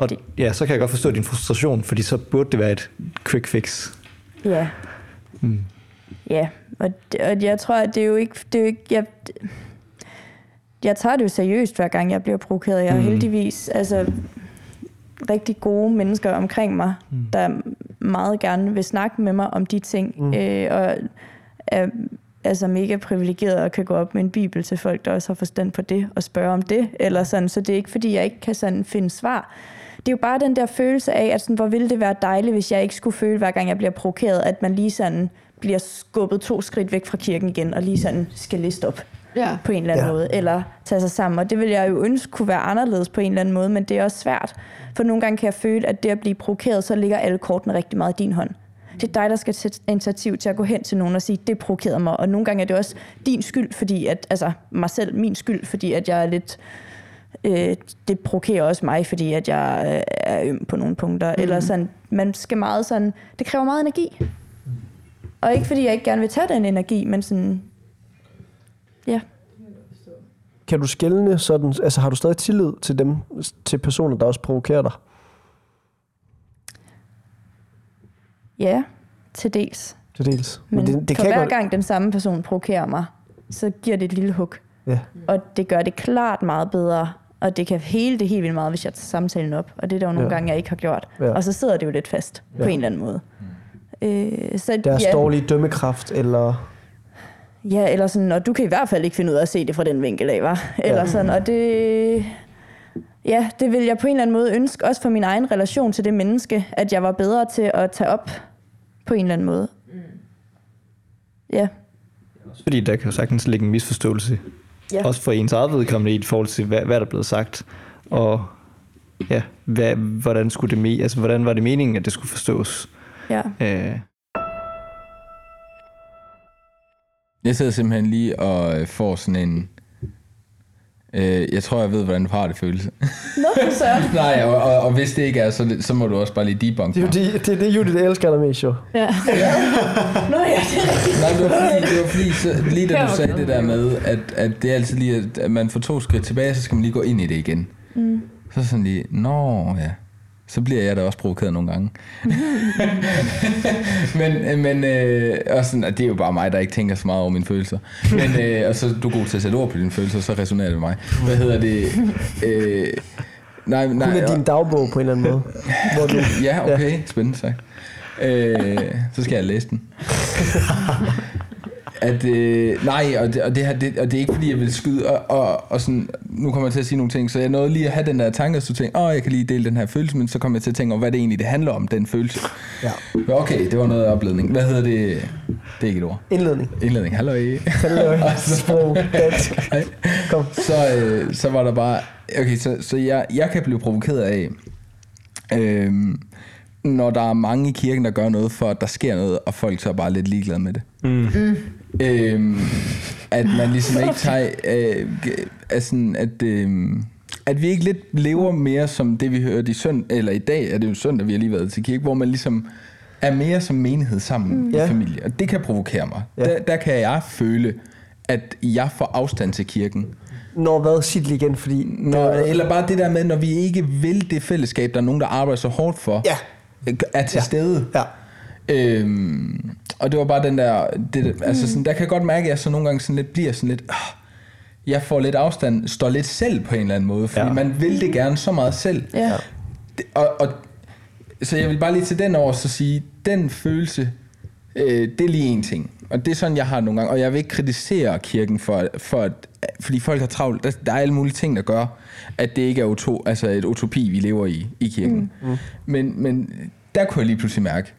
Og ja, så kan jeg godt forstå din frustration, fordi så burde det være et quick fix.
ja.
Mm.
Ja, og, det- og jeg tror, at det er jo ikke... Det er jo ikke jeg, jeg tager det jo seriøst, hver gang jeg bliver provokeret. Jeg har
Mhm.
heldigvis altså, rigtig gode mennesker omkring mig,
Mm.
der meget gerne vil snakke med mig om de ting.
Mm.
Øh, og er altså mega privilegeret og kan gå op med en bibel til folk, der også har forstand på det, og spørge om det. Eller sådan. Så det er ikke, fordi jeg ikke kan sådan finde svar. Det er jo bare den der følelse af, at sådan, hvor ville det være dejligt, hvis jeg ikke skulle føle, hver gang jeg bliver provokeret, at man lige sådan bliver skubbet to skridt væk fra kirken igen, og lige sådan skal liste op
Ja.
på en eller anden
Ja.
måde, eller tage sig sammen. Og det vil jeg jo ønske kunne være anderledes på en eller anden måde, men det er også svært. For nogle gange kan jeg føle, at det at blive provokeret, så ligger alle kortene rigtig meget i din hånd. Det er dig, der skal tage initiativ til at gå hen til nogen og sige, det provokerede mig. Og nogle gange er det også din skyld, fordi at, altså mig selv, min skyld, fordi at jeg er lidt, øh, det provokerer også mig, fordi at jeg øh, er øm på nogle punkter. Mm. Eller sådan, man skal meget sådan, det kræver meget energi. Og ikke fordi jeg ikke gerne vil tage den energi, men sådan, ja.
Kan du skælne sådan, altså har du stadig tillid til dem, til personer, der også provokerer dig?
Ja, til dels.
Til dels.
Men, Men
det, det
for
kan
hver
godt...
gang den samme person provokerer mig, så giver det et lille hug.
Ja.
Og det gør det klart meget bedre, og det kan hele det helt vildt meget, hvis jeg tager samtalen op. Og det er der jo nogle
Ja.
gange, jeg ikke har gjort.
Ja.
Og så sidder det jo lidt fast ja.
Ja.
på en eller anden måde. Øh, så,
Deres
ja,
dårlige dømmekraft, eller...
ja, eller sådan, og du kan i hvert fald ikke finde ud af at se det fra den vinkel af, var. Eller
Ja.
sådan, og det... Ja, det vil jeg på en eller anden måde ønske, også for min egen relation til det menneske, at jeg var bedre til at tage op på en eller anden måde. Ja.
Fordi der kan jo sagtens ligge en misforståelse,
Ja.
også for ens eget vedkommende i forhold til, hvad, hvad der er blevet sagt, og ja, hvad, hvordan, skulle det me- altså, hvordan var det meningen, at det skulle forstås?
Ja.
Øh,
Jeg sidder simpelthen lige og øh, får sådan en... Øh, jeg tror, jeg ved, hvordan du har det føles.
Nå, søren.
Nej, og, og, og hvis det ikke er, så, det- så må du også bare lige debunk
Det er jo
mig.
det, det, er det Judith elsker allermest, jo.
Ja.
Nå ja, det er rigtigt.
Nej, det var fordi, det var fordi så, lige da du sagde det der med, at, at det er altid lige, at- at man får to skridt tilbage, så skal man lige gå ind i det igen. Mm. Så sådan lige, nå ja, så bliver jeg da også provokeret nogle gange. men men øh, og sådan, og det er jo bare mig, der ikke tænker så meget over mine følelser. Men, øh, og så er du god til at sætte ord på dine følelser, så resonerer det med mig. Hvad hedder det? Øh, nej, nej,
Hun er din dagbog på en eller anden måde. Hvor du,
Ja, okay. Ja. Spændende sagt. Øh, så skal jeg læse den. At, øh, nej, og det, og, det her, det, og det er ikke fordi, jeg vil skyde, og, og, og sådan, nu kommer jeg til at sige nogle ting, så jeg nåede lige at have den der tanke, så tænkte åh, jeg kan lige dele den her følelse, men så kommer jeg til at tænke over, hvad det egentlig det handler om, den følelse.
ja.
Men Okay, det var noget af opledning. Hvad hedder det? Det er ikke et ord.
Indledning.
Indledning. Hallo.
Hallo. Sprog. Dansk. Kom.
så, øh, så var der bare... Okay, så, så jeg, jeg kan blive provokeret af, øh, når der er mange i kirken, der gør noget for, at der sker noget, og folk så er bare lidt ligeglade med det.
mm.
Øh, at man ligesom ikke tager... Øh, altså, at, øh, at vi ikke lidt lever mere som det, vi hørte i søndag, eller i dag er det jo søndag, vi har lige været til kirke, hvor man ligesom er mere som menighed sammen mm. i
Ja.
familie. Og det kan provokere mig.
Ja.
Der, der kan jeg føle, at jeg får afstand til kirken.
Når hvad? Sig det igen, fordi...
Når, eller bare det der med, når vi ikke vil det fællesskab, der er nogen, der arbejder så hårdt for,
Ja.
er til
Ja.
stede.
Ja.
Øhm, og det var bare den der, det, altså sådan, der kan jeg godt mærke, at jeg så nogle gange sådan lidt bliver sådan lidt, ah, jeg får lidt afstand, står lidt selv på en eller anden måde, fordi
Ja.
man vil det gerne så meget selv.
Ja.
Det, og, og, så jeg vil bare lige til den over så sige, den følelse, øh, det er lige en ting. Og det er sådan, jeg har nogle gange. Og jeg vil ikke kritisere kirken for, for at, fordi folk har travlt. Der, der er alle mulige ting, der gør, at det ikke er uto, altså et utopi, vi lever i i kirken. Mm. Men, men der kunne jeg lige pludselig mærke,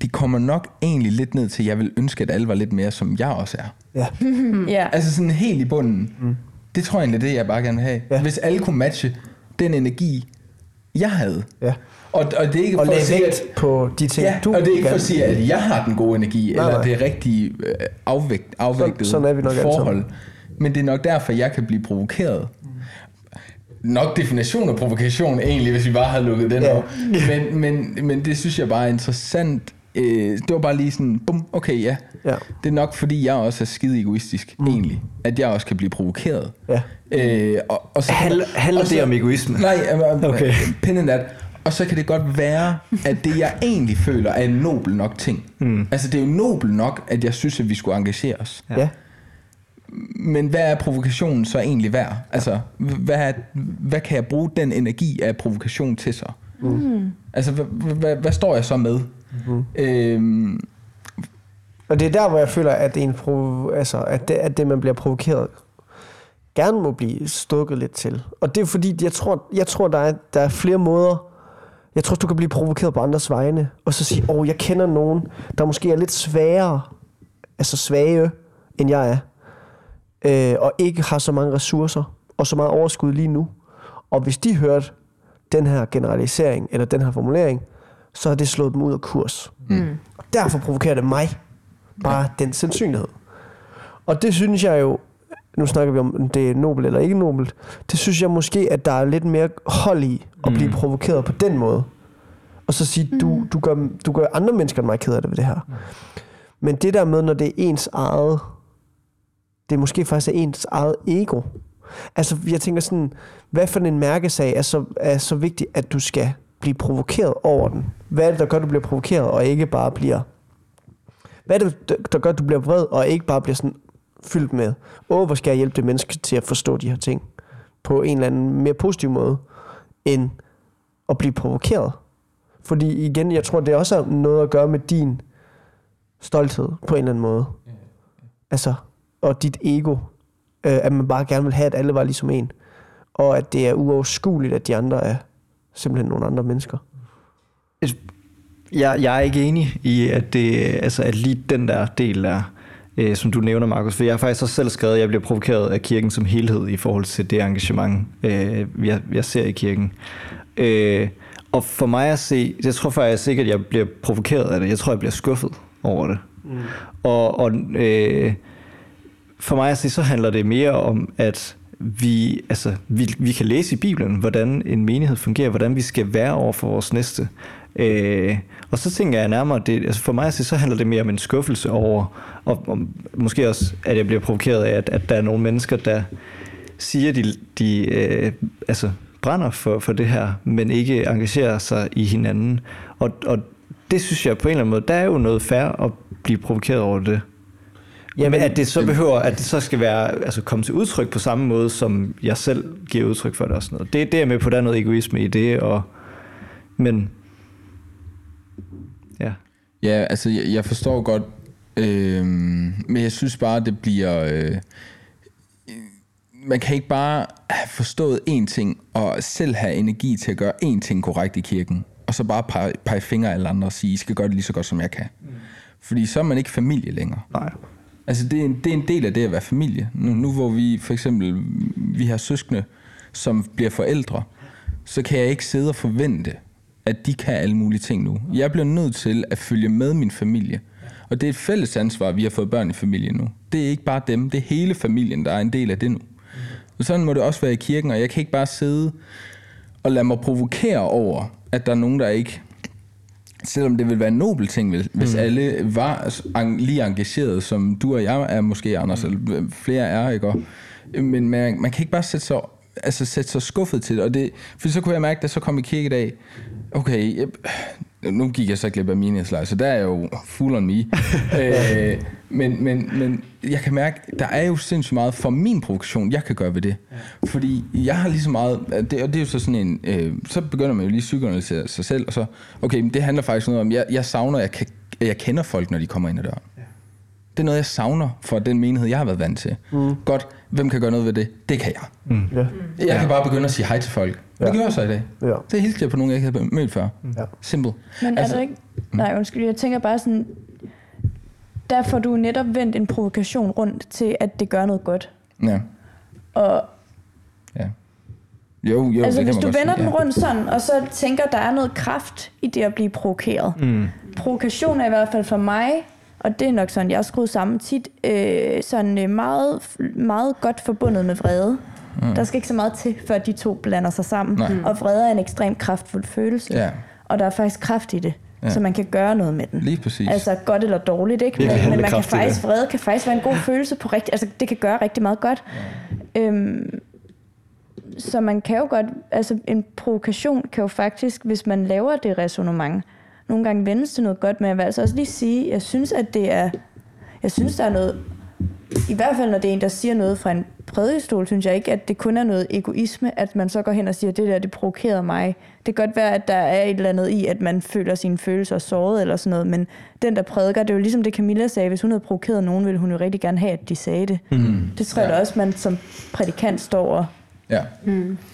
det kommer nok egentlig lidt ned til, at jeg vil ønske, at alle var lidt mere, som jeg også er.
Ja.
Ja.
Altså sådan helt i bunden. Mm. Det tror jeg egentlig, det jeg bare gerne vil have.
Ja.
Hvis alle kunne matche den energi, jeg havde.
ja.
Og, og det er ikke
Og
for at sige, at,
på de ting,
ja,
du
og det er ikke for at sige, at jeg har den gode energi,
Nej,
eller
nej.
det rigtige øh, afvægt, afvægtede
sådan er vi nok
forhold. Men det er nok derfor, jeg kan blive provokeret. nok definition af provokation egentlig, hvis vi bare havde lukket den
Ja.
over. Men, men, men det synes jeg bare er interessant. Øh, det var bare lige sådan, bum, okay, ja.
Ja.
Det er nok, fordi jeg også er skide egoistisk, mm. egentlig. At jeg også kan blive provokeret.
Ja.
Øh, og, og så,
Handler, handler
og så-
det om egoisme?
Nej, okay.
Okay.
pin in that. Og så kan det godt være, at det jeg egentlig føler er en nobel nok ting. Mm. Altså det er jo nobel nok, at jeg synes, at vi skulle engagere os.
Ja. ja.
Men hvad er provokationen så egentlig værd? Altså, hvad, er, hvad kan jeg bruge den energi af provokation til så? Mm. Altså, hvad, hvad, hvad står jeg så med? Mm. Øhm,
Og det er der, hvor jeg føler, at, en provo- altså, at, det, at det, man bliver provokeret, gerne må blive stukket lidt til. Og det er fordi, jeg tror, jeg tror der, er, der er flere måder. Jeg tror, du kan blive provokeret på andres vegne, og så sige, åh, oh, jeg kender nogen, der måske er lidt sværere, altså svage, end jeg er, øh, og ikke har så mange ressourcer, og så meget overskud lige nu. Og hvis de hørte den her generalisering, eller den her formulering, så har det slået dem ud af kurs. Mm. Og derfor provokerer det mig bare den sandsynlighed. Og det synes jeg jo, nu snakker vi om, om det er nobelt eller ikke nobelt, det synes jeg måske, at der er lidt mere hold i at blive provokeret på den måde. Og så sige, du, du, gør, du gør andre mennesker end mig ked af det ved det her. Men det der med, når det er ens eget, det er måske faktisk er ens eget ego. Altså, jeg tænker sådan, hvad for en mærkesag er så, er så vigtig, at du skal blive provokeret over den? Hvad er det, der gør, at du bliver provokeret, og ikke bare bliver... Hvad er det, der- gør, at du bliver vred, og ikke bare bliver sådan fyldt med, åh, hvor skal jeg hjælpe det menneske til at forstå de her ting på en eller anden mere positiv måde, end at blive provokeret. Fordi igen, jeg tror, det også har noget at gøre med din stolthed på en eller anden måde. Altså, og dit ego. Øh, at man bare gerne vil have, at alle var ligesom en. Og at det er uoverskueligt, at de andre er simpelthen nogle andre mennesker.
Jeg, jeg er ikke enig i, at, det, altså, at lige den der del der, øh, som du nævner, Markus. For jeg har faktisk også selv skrevet, at jeg bliver provokeret af kirken som helhed i forhold til det engagement, øh, jeg, jeg ser i kirken. Øh, og for mig at se, jeg tror faktisk ikke, at jeg bliver provokeret af det. Jeg tror, jeg bliver skuffet over det. Mm. Og, og øh, for mig at se, så handler det mere om, at vi, altså, vi, vi kan læse i Bibelen, hvordan en menighed fungerer, hvordan vi skal være over for vores næste. Øh, og så tænker jeg nærmere, det, altså for mig at se, så handler det mere om en skuffelse over, og, og måske også, at jeg bliver provokeret af, at, at der er nogle mennesker, der siger, de, de øh, altså, brænder for, for det her, men ikke engagerer sig i hinanden. Og, og det synes jeg på en eller anden måde, der er jo noget fair at blive provokeret over det. Jamen, at det så behøver, at det så skal være, altså komme til udtryk på samme måde, som jeg selv giver udtryk for det og sådan noget. Det, det er med på, der er noget egoisme i det, og, men ja.
Ja, altså jeg, jeg forstår godt, øh, men jeg synes bare, det bliver... Øh, man kan ikke bare have forstået én ting, og selv have energi til at gøre én ting korrekt i kirken, og så bare pege, pege fingre af alle andre og sige, I skal gøre det lige så godt, som jeg kan. Mm. Fordi så er man ikke familie længere.
Nej.
Altså det er, en, det er en del af det at være familie. Nu, nu hvor vi for eksempel, vi har søskende, som bliver forældre, så kan jeg ikke sidde og forvente, at de kan alle mulige ting nu. Jeg bliver nødt til at følge med min familie. Og det er et fælles ansvar, vi har fået børn i familien nu. Det er ikke bare dem, det er hele familien, der er en del af det nu. Og sådan må det også være i kirken, og jeg kan ikke bare sidde og lade mig provokere over, at der er nogen, der ikke selvom det vil være en nobel ting, hvis, mm. hvis alle var en- lige engageret, som du og jeg er måske, Anders, eller øh, flere er, ikke? Og, men man, man kan ikke bare sætte sig, altså sætte sig skuffet til det, og det, for så kunne jeg mærke, da jeg så kom i kirke i dag, okay, jeg, nu gik jeg så glip af mine slag, så der er jo full on me. øh, men, men, men jeg kan mærke, der er jo sindssygt meget for min provokation, jeg kan gøre ved det. Ja. Fordi jeg har lige så meget, det, og det er jo så sådan en, øh, så begynder man jo lige at psykoanalysere sig selv, og så, okay, men det handler faktisk noget om, jeg, jeg savner, jeg, kan, jeg kender folk, når de kommer ind ad døren. Ja. Det er noget, jeg savner for den menighed, jeg har været vant til. Mm. Godt, hvem kan gøre noget ved det? Det kan jeg.
Ja.
Jeg ja. kan bare begynde at sige hej til folk. Ja. Det gør jeg så i dag.
Ja.
Det hilste jeg på nogen, jeg ikke havde mødt før.
Ja.
Simple.
Men altså, er der ikke... Nej, undskyld, jeg tænker bare sådan... Der får du netop vendt en provokation rundt til, at det gør noget godt.
Ja.
Og
ja. Jo, jo,
altså,
det
hvis du vender
sige,
den
ja.
rundt sådan, og så tænker, der er noget kraft i det at blive provokeret. Mm. Provokation er i hvert fald for mig, og det er nok sådan, jeg er skruet sammen tit, øh, sådan øh, meget, meget godt forbundet med vrede.
Mm.
Der skal ikke så meget til, før de to blander sig sammen.
Nej.
Og vrede er en ekstremt kraftfuld følelse.
Ja,
Og der er faktisk kraft i det,
Ja.
ja. så man kan gøre noget med den.
lige præcis.
Altså godt eller dårligt, ikke? Men, men man kan faktisk, vrede kan faktisk være en god følelse på rigtig, altså det kan gøre rigtig meget godt. Øhm, så man kan jo godt, altså en provokation kan jo faktisk, hvis man laver det resonemang, nogle gange vendes til noget godt, men jeg vil altså også lige sige, jeg synes, at det er, jeg synes, der er noget, i hvert fald når det er en, der siger noget fra en prædikestol, synes jeg ikke, at det kun er noget egoisme, at man så går hen og siger, det der, det provokerede mig. Det kan godt være, at der er et eller andet i, at man føler sine følelser såret eller sådan noget, men den, der prædiker, det er jo ligesom det Camilla sagde, hvis hun havde provokeret nogen, ville hun jo rigtig gerne have, at de sagde det.
Mm.
Det tror jeg
Ja.
da også, man som prædikant står og
Ja.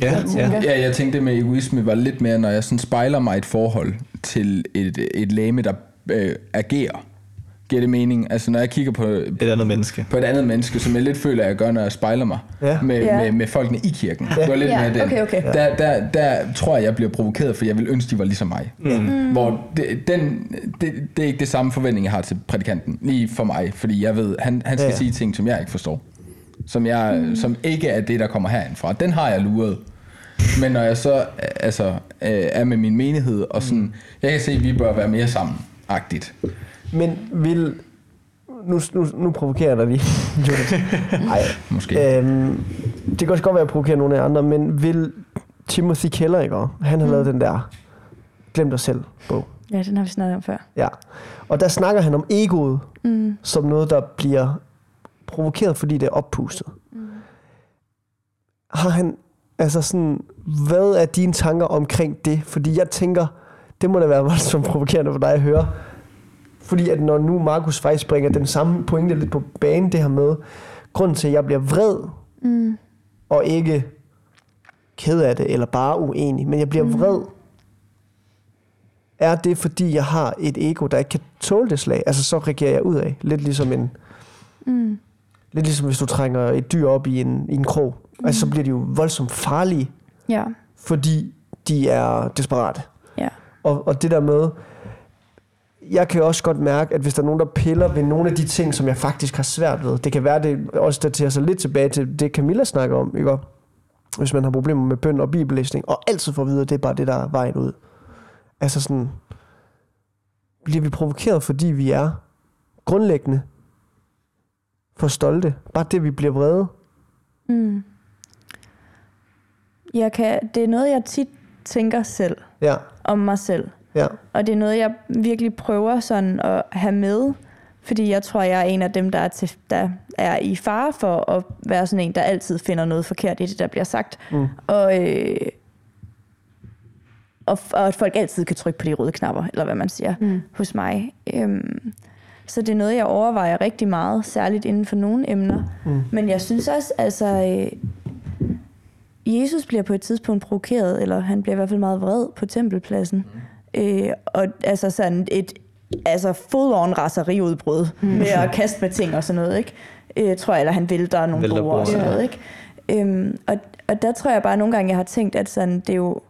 Ja, ja.
ja, jeg tænkte det med egoisme var lidt mere, når jeg sådan spejler mig i et forhold til et, et læme, der øh, agerer. Giver det mening? Altså når jeg kigger på,
Et andet menneske.
på et andet menneske, som jeg lidt føler, at jeg gør, når jeg spejler mig
Ja.
med,
Ja.
med, med folkene i kirken. Det var lidt
Ja,
mere den.
okay, okay.
Der, der, der tror jeg, jeg bliver provokeret, for jeg vil ønske, de var ligesom mig. Mm. Hvor det, den, det, det er ikke det samme forventning, jeg har til prædikanten. Lige for mig, fordi jeg ved, han, han skal
Ja.
ja. sige ting, som jeg ikke forstår. Som, jeg, mm. som ikke er det, der kommer herindfra. Den har jeg luret. Men når jeg så altså, øh, er med min menighed, og sådan, jeg kan se, at vi bør være mere sammen, agtigt.
Men vil... Nu, nu, nu provokerer jeg dig lige. Nej.
Måske.
Øhm, det kan også godt være, at jeg provokerer nogle af andre, men vil Timothy Keller, ikke? også? Han har mm. lavet den der Glem dig selv bog.
Ja, den har vi snakket om før.
Ja. Og der snakker han om egoet
Mm.
som noget, der bliver provokeret, fordi det er oppustet. Mm. Har han, altså sådan, hvad er dine tanker omkring det? Fordi jeg tænker, det må da være voldsomt provokerende for dig at høre. Fordi at når nu Markus faktisk bringer den samme pointe lidt på banen, det her med, grunden til, at jeg bliver vred,
Mm.
og ikke ked af det, eller bare uenig, men jeg bliver mm. vred, er det, fordi jeg har et ego, der ikke kan tåle det slag? Altså, så reagerer jeg ud af. Lidt ligesom en...
Mm.
Lidt ligesom hvis du trænger et dyr op i en, i en krog. Mm. Altså, så bliver de jo voldsomt farlige,
Ja,
fordi de er desperate.
ja.
Og, og det der med, jeg kan også godt mærke, at hvis der er nogen, der piller ved nogle af de ting, som jeg faktisk har svært ved, det kan være, det også daterer sig lidt tilbage til det, Camilla snakker om, ikke? Hvis man har problemer med bøn og bibellæsning, og altid får at vide, at det er bare det, der er vejen ud. Altså sådan, bliver vi provokeret, fordi vi er grundlæggende for stolte. Bare det, vi bliver vrede.
Mm. Jeg kan, det er noget, jeg tit tænker selv
Ja,
om mig selv.
ja.
Og det er noget, jeg virkelig prøver sådan at have med, fordi jeg tror, jeg er en af dem, der er, til, der er i fare for at være sådan en, der altid finder noget forkert i det, der bliver sagt.
Mm.
Og, øh, og, og at folk altid kan trykke på de røde knapper, eller hvad man siger, mm. hos mig. Øhm, så det er noget, jeg overvejer rigtig meget, særligt inden for nogle emner.
Mm.
Men jeg synes også, altså... Øh, Jesus bliver på et tidspunkt provokeret, eller han bliver i hvert fald meget vred på tempelpladsen. Mm. Øh, og altså sådan et altså full-on raseriudbrud mm. med at kaste med ting og sådan noget, ikke? Øh, tror jeg, eller han vælter nogle
Vælter
bord og sådan noget, ikke? Øhm, og, og der tror jeg bare nogle gange, jeg har tænkt, at sådan, det er jo...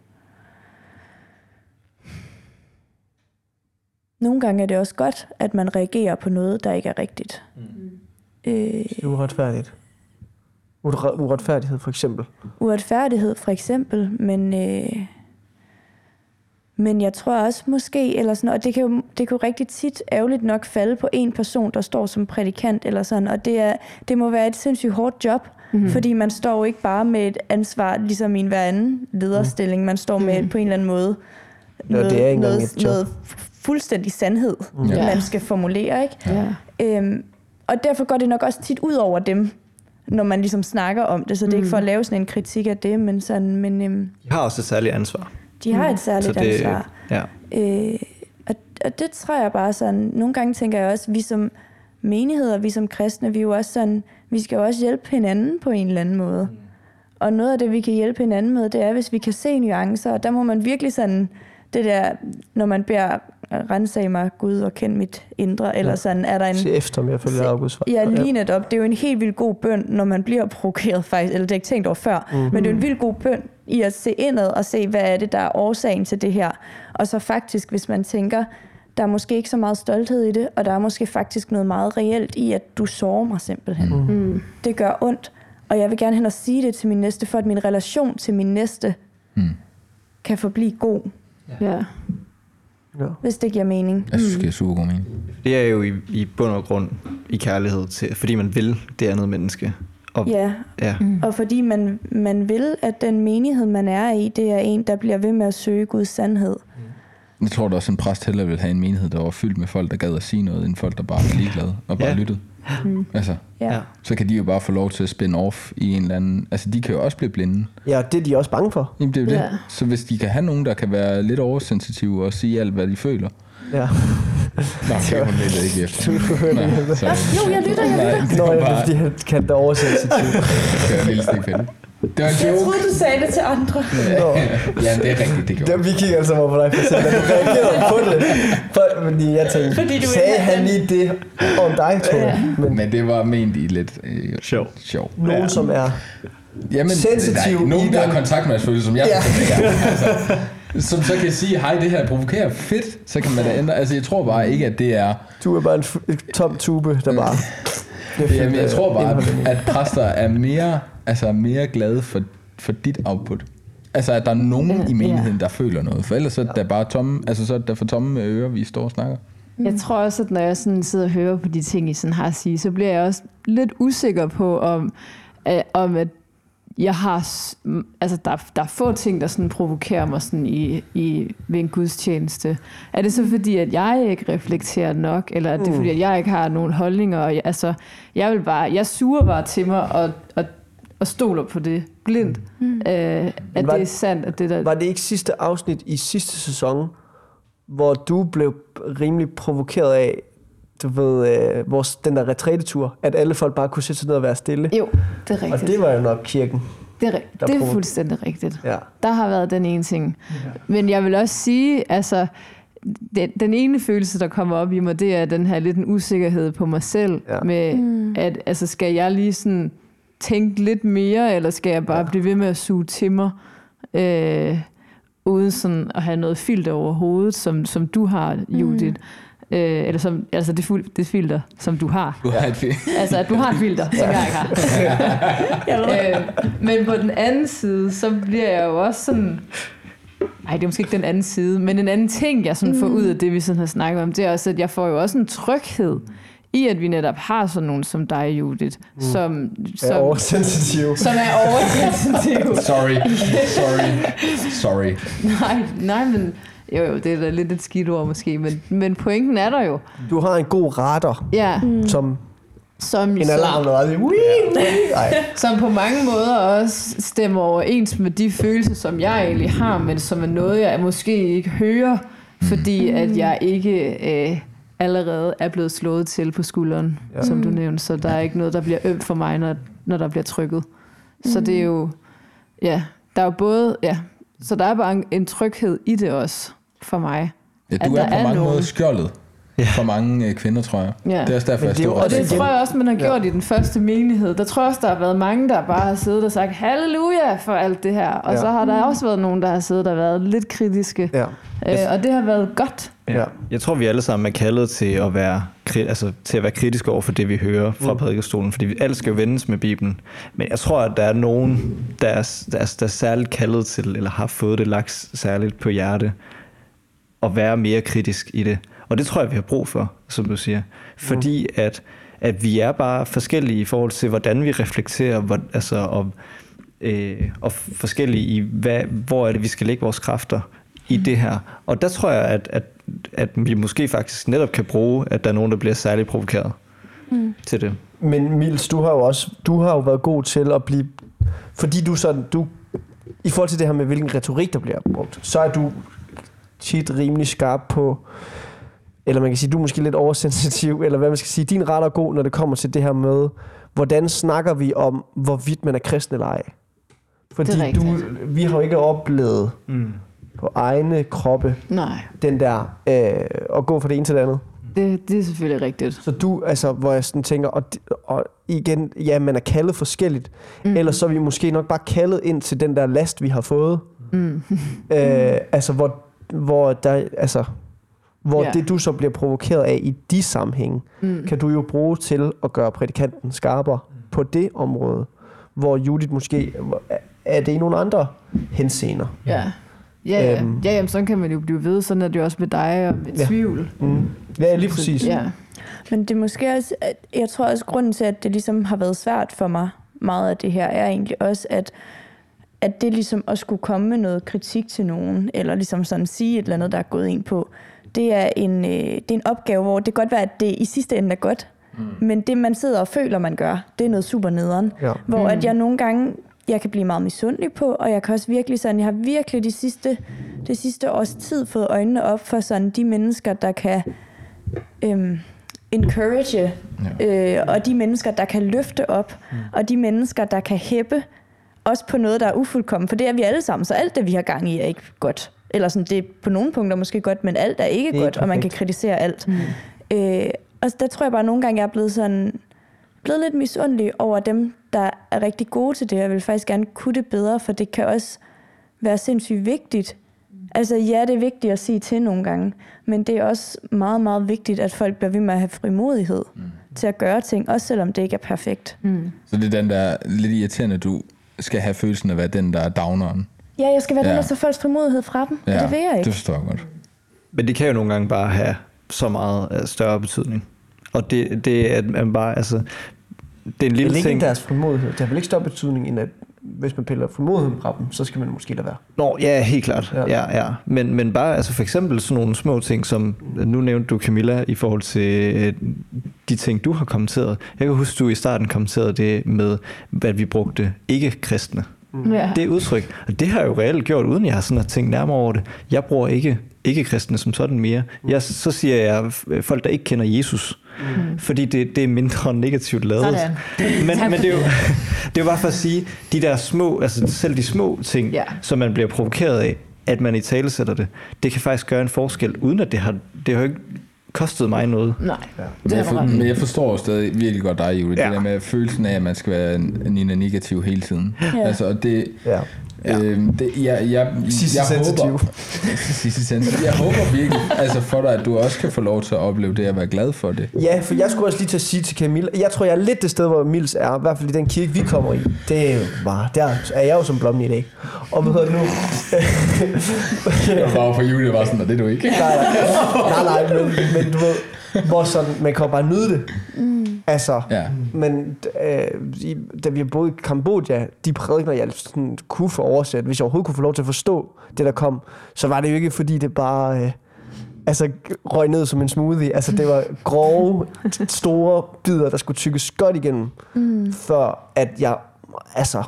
Nogle gange er det også godt, at man reagerer på noget, der ikke er rigtigt. Mm. Øh,
Det er uretfærdigt. Ure- uretfærdighed for eksempel.
uretfærdighed for eksempel, men øh, men jeg tror også måske, eller sådan, og det kan, jo, det kan jo rigtig tit ærgerligt nok falde på en person, der står som prædikant eller sådan, og det, er, det må være et sindssygt hårdt job, mm-hmm. fordi man står jo ikke bare med et ansvar, ligesom i en hver anden lederstilling, man står med
Mhm.
på en eller anden måde
Ja, det er ikke
noget,
et job.
noget fuldstændig sandhed, mm.
Ja.
man skal formulere, ikke?
Ja.
Øhm, og derfor går det nok også tit ud over dem, når man ligesom snakker om det, så det er ikke for at lave sådan en kritik af det, men, sådan, men øhm,
De har også et særligt ansvar.
de har et særligt
Så det,
ansvar.
ja.
Øh, og, og det tror jeg bare sådan, nogle gange tænker jeg også, vi som menigheder, vi som kristne, vi er jo også sådan, vi skal jo også hjælpe hinanden på en eller anden måde. Og noget af det, vi kan hjælpe hinanden med, det er, hvis vi kan se nuancer, og der må man virkelig sådan, det der, når man beder, rensag mig Gud og kend mit indre, eller
Ja.
sådan, er der en...
Se efter, om jeg følger Augusts vej.
Ja, lige netop. Det er jo en helt vildt god bøn, når man bliver provokeret faktisk, eller det er ikke tænkt over før, mm. men det er en vildt god bøn i at se indad og se, hvad er det, der er årsagen til det her. Og så faktisk, hvis man tænker, der er måske ikke så meget stolthed i det, og der er måske faktisk noget meget reelt i, at du sårer mig simpelthen.
Mm.
Mm.
Det gør ondt, Og jeg vil gerne hen og sige det til min næste, for at min relation til min næste
Mm.
kan forblive god,
Ja.
Ja.
Hvis det giver mening.
Jeg synes, det er super god mening.
Det er jo i, i bund og grund i kærlighed til, fordi man vil det andet menneske. Og,
Ja,
ja.
og fordi man, man vil, at den menighed, man er i, det er en, der bliver ved med at søge Guds sandhed.
Jeg tror da også, en præst hellere vil have en menighed, der var fyldt med folk, der gad at sige noget, end folk, der bare var ligeglade og bare
Ja.
lyttede. Altså,
Ja.
Ja.
så kan de jo bare få lov til at spænde off i en eller anden... Altså, de kan jo også blive blinde.
ja, det er de også bange for.
Jamen, det er jo
Ja.
det. Så hvis de kan have nogen, der kan være lidt oversensitive og sige alt, hvad de føler.
Ja.
Nå, okay, hun lytter ikke efter. Nej, sorry.
Jo, jeg lytter, jeg
Nej, det
Nå,
bare...
fordi kan da oversensitiv.
Det var en lille stik pille. Det var en
Jeg
joke.
troede, du sagde det til andre.
Nå.
Ja, det er rigtigt, det gjorde
Det, vi kigger altså over på dig, for at se, at du reagerede på det. For, fordi jeg tænkte,
Fordi du
sagde han lige det om dig, tror jeg. Men
Men det var ment i lidt øh,
Sjov.
sjov.
nogen, som er...
Jamen,
Sensitiv
der er nogen,
i
der har kontakt med følelse, som jeg
Ja.
ja. ikke er. Altså, som så kan sige, hej, det her provokerer fedt, så kan man da ændre. Altså, jeg tror bare ikke, at det er...
Du er bare en f- tom tube, der bare... Det
Jamen, jeg tror bare, at, at præster er mere, altså, mere glade for, for dit output. Altså, at der er nogen i menigheden, der føler noget. For ellers så er der bare tomme, altså, så er der for tomme ører, vi står og snakker.
Jeg tror også, at når jeg sådan sidder og hører på de ting, I sådan har at sige, så bliver jeg også lidt usikker på, om, øh, om at jeg har, altså der, er- der er få ting, der sådan provokerer mig sådan i, i, ved en gudstjeneste. Er det så fordi, at jeg ikke reflekterer nok, eller er det
Mm.
fordi, at jeg ikke har nogen holdninger? Og jeg, altså, jeg vil bare, jeg suger bare til mig og, og, og stoler på det blindt. Mm. Øh, at
var-
det er sandt, at det der...
Var det ikke sidste afsnit i sidste sæson, hvor du blev rimelig provokeret af, du ved, øh, vores, den der retrætetur, at alle folk bare kunne sætte sig ned og være stille?
Jo, det er
Og
rigtigt.
det var jo nok kirken.
Det er, ri-
der
det er fuldstændig rigtigt.
Ja.
Der har været den ene ting. Men jeg vil også sige, altså, den, den ene følelse, der kommer op i mig, det er den her lidt en usikkerhed på mig selv,
Ja.
ja. med
Mm.
at, altså, skal jeg lige sådan tænke lidt mere, eller skal jeg bare
Ja.
ja. blive ved med at suge til mig, øh, uden sådan at have noget filter over hovedet, som, som du har, Judith. Mm. Øh, eller som, altså det, ful- det filter, som du har.
Du har et fint.
Altså, at du har et filter, som jeg ikke har. øh, men på den anden side, så bliver jeg jo også sådan... Nej, det er måske ikke den anden side, men en anden ting, jeg sådan får ud af det, vi sådan har snakket om, det er også, at jeg får jo også en tryghed i, at vi netop har sådan nogen som dig, Judith, mm. som,
Er
som,
oversensitiv.
som er oversensitiv.
Sorry. Sorry. Sorry.
nej, nej, men jo, jo, det er da lidt et skidt ord måske, men, men pointen er der jo.
Du har en god radar,
Ja, mm.
som
som,
en alarm, der lige... Nej.
som på mange måder også stemmer overens med de følelser, som jeg egentlig har, men som er noget, jeg måske ikke hører, fordi at jeg ikke øh, allerede er blevet slået til på skulderen,
Ja.
ja. som du nævnte. Så der er ikke noget, der bliver ømt for mig, når, når der bliver trykket. Så det er jo, ja, der er jo både, ja, så der er bare en, en tryghed i det også for mig.
Ja,
At
du
der
er på
er
mange
nogen.
måder skjoldet for mange øh, kvinder, tror jeg.
Ja.
Det er også derfor, jeg
er også
Og det tror jeg også, man har gjort i den første menighed. Der tror jeg også, der har været mange, der bare har siddet og sagt halleluja for alt det her. Og
Ja.
ja. så har der også været nogen, der har siddet og været lidt kritiske.
Ja.
Øh, og det har været godt.
Ja.
Jeg tror, vi alle sammen er kaldet til at være, altså, til at være kritiske over for det, vi hører fra
Mm.
mm. prædikestolen, fordi vi alt skal jo vendes med Bibelen. Men jeg tror, at der er nogen, der er, der, er, der er særligt kaldet til, eller har fået det lagt særligt på hjerte, at være mere kritisk i det. Og det tror jeg, vi har brug for, som du siger. Fordi at, at vi er bare forskellige i forhold til, hvordan vi reflekterer, hvor, altså, og, øh, og forskellige i, hvad, hvor er det, vi skal lægge vores kræfter i det her. Og der tror jeg, at, at, at vi måske faktisk netop kan bruge, at der er nogen, der bliver særligt provokeret mm. til det.
Men Mils, du har jo også du har jo været god til at blive... Fordi du sådan... Du, I forhold til det her med, hvilken retorik, der bliver brugt, så er du tit rimelig skarp på... Eller man kan sige, du er måske lidt oversensitiv, eller hvad man skal sige. Din ret er god, når det kommer til det her med, hvordan snakker vi om, hvorvidt man er kristen eller ej. Fordi
Det er
du, vi har jo ikke oplevet
Mm.
på egne kroppe
Nej,
den der øh, at gå fra det ene til det andet.
det, det er selvfølgelig rigtigt.
Så du, altså, hvor jeg sådan tænker, og, og igen, ja, man er kaldet forskelligt, mm. ellers så er vi måske nok bare kaldet ind til den der last, vi har fået.
Mm.
Øh, altså, hvor, hvor, der, altså, hvor
Ja.
det, du så bliver provokeret af i de sammenhænge,
Mm.
kan du jo bruge til at gøre prædikanten skarpere på det område. hvor Judith måske er det i nogle andre henseender.
Ja. Ja, ja.
Øhm.
ja jamen, sådan kan man jo blive ved. Sådan er det jo også med dig og med
Ja.
tvivl.
Mm. Ja, lige præcis.
Ja.
Men det er måske også, at jeg tror også, grunden til, at det ligesom har været svært for mig, meget af det her, er egentlig også, at, at det ligesom at skulle komme med noget kritik til nogen, eller ligesom sådan sige et eller andet, der er gået ind på, det er en, øh, det er en opgave, hvor det kan godt være, at det i sidste ende er godt, mm. men det, man sidder og føler, man gør, det er noget super nederen.
Ja.
Hvor at jeg nogle gange, jeg kan blive meget misundelig på, og jeg kan også virkelig sådan, jeg har virkelig de sidste, det sidste års tid fået øjnene op for sådan de mennesker, der kan øhm, encourage, ja. øh, og de mennesker, der kan løfte op, mm. og de mennesker, der kan hæppe, også på noget, der er ufuldkommen, for det er vi alle sammen, så alt det, vi har gang i, er ikke godt. Eller sådan, det er på nogle punkter måske godt, men alt er ikke
er
godt, og man kan
perfekt.
kritisere alt. Mm. Øh, og der tror jeg bare, at nogle gange, jeg er blevet sådan blevet lidt misundelig over dem, der er rigtig gode til det. Jeg vil faktisk gerne kunne det bedre, for det kan også være sindssygt vigtigt. Altså ja, det er vigtigt at sige til nogle gange, men det er også meget, meget vigtigt, at folk bliver ved med at have frimodighed mm. til at gøre ting, også selvom det ikke er perfekt.
Mm.
Så det er den der lidt irriterende, du skal have følelsen af at være den, der er downeren.
Ja, jeg skal være ja. Den, der tager folks frimodighed fra dem, ja. og det vil jeg ikke.
det forstår jeg godt.
Men det kan jo nogle gange bare have så meget øh, større betydning. Og det, det er at man bare, altså, det er en
Det
lille
ikke
ting.
deres formodighed. Det har vel ikke større betydning, end at hvis man piller formodigheden fra dem, så skal man måske lade være.
Nå, ja, helt klart.
Ja.
Ja. Ja, ja. Men, men bare altså for eksempel sådan nogle små ting, som nu nævnte du Camilla i forhold til øh, de ting, du har kommenteret. Jeg kan huske, du i starten kommenterede det med, hvad vi brugte ikke-kristne.
Ja.
Det udtryk. Og det har jeg jo reelt gjort, uden jeg har sådan har tænkt nærmere over det. Jeg bruger ikke ikke-kristne som sådan mere. Jeg, så siger jeg folk, der ikke kender Jesus. Mm. Fordi det, det er mindre negativt lavet.
Sådan.
Men, men det, er jo, det er jo bare for at sige, de der små, altså selv de små ting,
Ja.
som man bliver provokeret af, at man i tale sætter det, det kan faktisk gøre en forskel, uden at det har, det har jo ikke kostet mig noget.
Nej,
Ja.
det
Men jeg,
er
for, men jeg forstår stadig virkelig godt dig, Julie. Ja. Det der med følelsen af, at man skal være en- Nina negativ hele tiden.
Ja.
Altså, og det,
Ja.
Ja. Øhm, det, jeg, jeg, jeg
sensitiv.
Håber, sidste sensitiv. Jeg håber virkelig altså for dig, at du også kan få lov til at opleve det, og være glad for det.
Ja, for jeg skulle også lige til at sige til Camilla, jeg tror, jeg er lidt det sted, hvor Mils er, i hvert fald i den kirke, vi kommer i. Det er jo bare, der er jeg jo som blommen i dag. Og hvad hedder det nu?
Og bare for Julie var sådan, og det er du ikke.
nej, nej, nej, nej men, men du ved, hvor sådan, man kan jo bare nyde det. Mm. Altså,
Ja.
men øh, i, da vi boede i Kambodja, de prædikner, jeg sådan kunne få oversat, hvis jeg overhovedet kunne få lov til at forstå det, der kom, så var det jo ikke, fordi det bare øh, altså, røg ned som en smoothie. Altså, det var grove, store bidder, der skulle tykkes godt igennem, mm. før at jeg altså,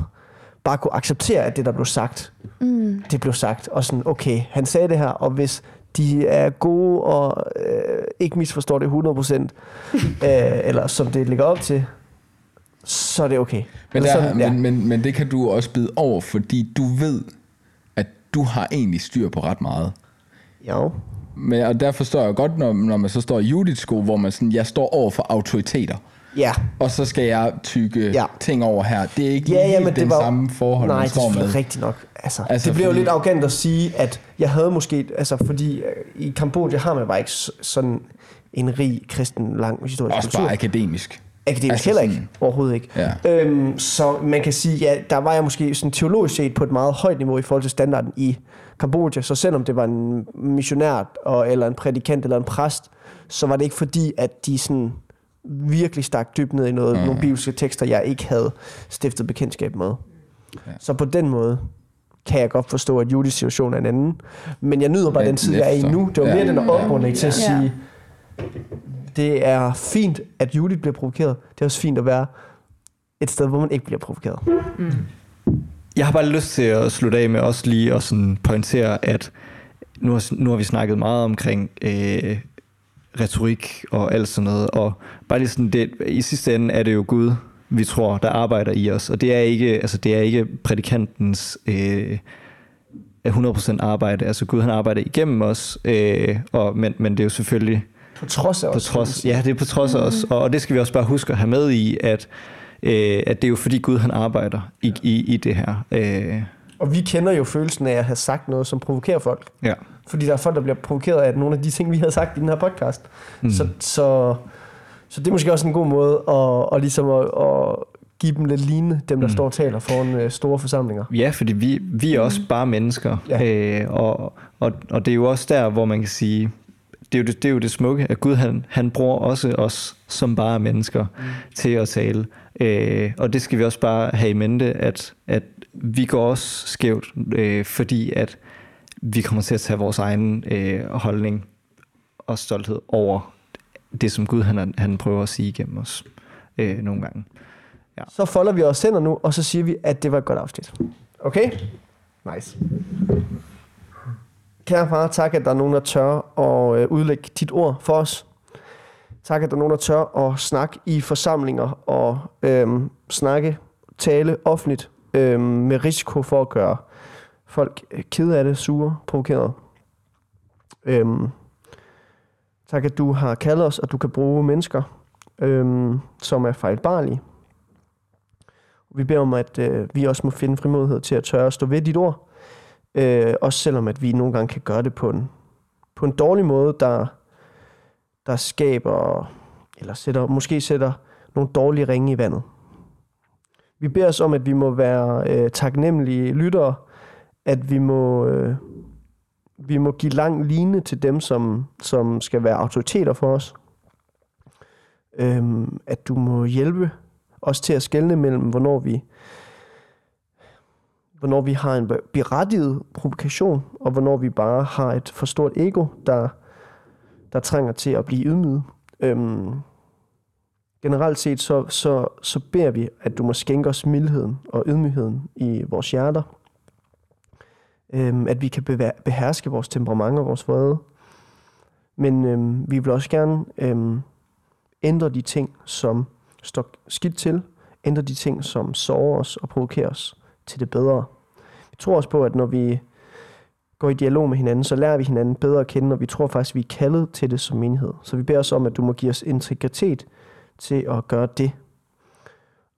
bare kunne acceptere, at det, der blev sagt, mm. det blev sagt. Og sådan, okay, han sagde det her, og hvis de er gode og øh, ikke misforstår det 100%, øh, eller som det ligger op til, så er det okay.
Men, der,
sådan, ja.
men, men, men det kan du også bide over, fordi du ved, at du har egentlig styr på ret meget.
Jo.
Men, og der forstår jeg godt, når, når man så står i Judiths sko, hvor man sådan, jeg står over for autoriteter.
Ja.
Og så skal jeg tykke
Ja.
ting over her. Det er ikke
Ja, ja, men det
den
var
samme forhold,
Nej,
man
det er
står med.
selvfølgelig rigtigt nok. Altså,
Altså,
det bliver jo
fordi-
lidt arrogant at sige, at jeg havde måske... Altså, fordi øh, i Kambodja har man bare ikke sådan en rig kristen lang historisk
Også
kultur.
bare akademisk.
Akademisk
Altså
heller ikke.
sådan-
Overhovedet ikke.
Ja.
Øhm, så man kan sige, ja, der var jeg måske sådan teologisk set på et meget højt niveau i forhold til standarden i Kambodja. Så selvom det var en missionær, og, eller en prædikant, eller en præst, så var det ikke fordi, at de sådan virkelig stak dybt ned i noget, mm. nogle bibelske tekster, jeg ikke havde stiftet bekendtskab med. Ja. Så på den måde kan jeg godt forstå, at Judis situation er en anden. Men jeg nyder bare
Ja,
den tid, jeg er i nu. Det var
Ja.
mere den der oprunding til at sige, det er fint, at Judith bliver provokeret. Det er også fint at være et sted, hvor man ikke bliver provokeret.
Jeg har bare lyst til at slutte af med også lige at sådan pointere, at nu har, nu har vi snakket meget omkring øh, retorik og alt sådan noget, og bare lige sådan, det, i sidste ende er det jo Gud, vi tror, der arbejder i os, og det er ikke, altså det er ikke prædikantens øh, 100% arbejde, altså Gud han arbejder igennem os, øh, og, men, men det er jo selvfølgelig
På trods af
på
os.
trods, ja, det er på trods af os, og, og det skal vi også bare huske at have med i, at, øh, at det er jo fordi Gud han arbejder i, i, i det her. Øh,
Og vi kender jo følelsen af at have sagt noget, som provokerer folk.
ja.
Fordi der er folk, der bliver provokeret af nogle af de ting, vi har sagt i den her podcast. Mm. Så, så, så det er måske også en god måde at, at, ligesom at, at give dem lidt lignende, dem der
Mm.
står og taler foran øh, store forsamlinger.
Ja, fordi vi, vi er også bare mennesker,
Ja.
øh, og, og, og det er jo også der, hvor man kan sige, det er jo det, det, er jo det smukke, at Gud han, han bruger også os som bare mennesker mm. til at tale. Øh, og det skal vi også bare have i mente, at, at vi går også skævt, øh, fordi at vi kommer til at tage vores egen øh, holdning og stolthed over det, som Gud han, han prøver at sige igennem os øh, nogle gange. Ja.
Så folder vi os hænder nu, og så siger vi, at det var et godt afsnit. Okay? Nice. Kære far, tak, at der er nogen, der tør at øh, udlægge dit ord for os. Tak, at der er nogen, der tør at snakke i forsamlinger og øhm, snakke, tale offentligt øhm, med risiko for at gøre folk øh, ked kede af det, sure, provokeret. Øhm, tak, at du har kaldet os, og du kan bruge mennesker, øhm, som er fejlbarlige. Vi beder om, at øh, vi også må finde frimodighed til at tørre at stå ved dit ord. Øh, også selvom at vi nogle gange kan gøre det på en, på en dårlig måde, der, der skaber, eller sætter, måske sætter nogle dårlige ringe i vandet. Vi beder os om, at vi må være øh, taknemmelige lyttere, at vi må, øh, vi må give lang line til dem, som, som skal være autoriteter for os. Øhm, at du må hjælpe os til at skelne mellem, hvornår vi, hvornår vi har en berettiget provokation, og hvornår vi bare har et for stort ego, der, der trænger til at blive ydmyget. Øhm, generelt set, så, så, så beder vi, at du må skænke os mildheden og ydmygheden i vores hjerter. Øhm, at vi kan bevæ- beherske vores temperament og vores vrede. Men øhm, vi vil også gerne øhm, ændre de ting, som står skidt til, ændre de ting, som sårer os og provokerer os til det bedre. Vi tror også på, at når vi går i dialog med hinanden, så lærer vi hinanden bedre at kende, og vi tror faktisk, at vi er kaldet til det som menighed. Så vi beder os om, at du må give os integritet til at gøre det.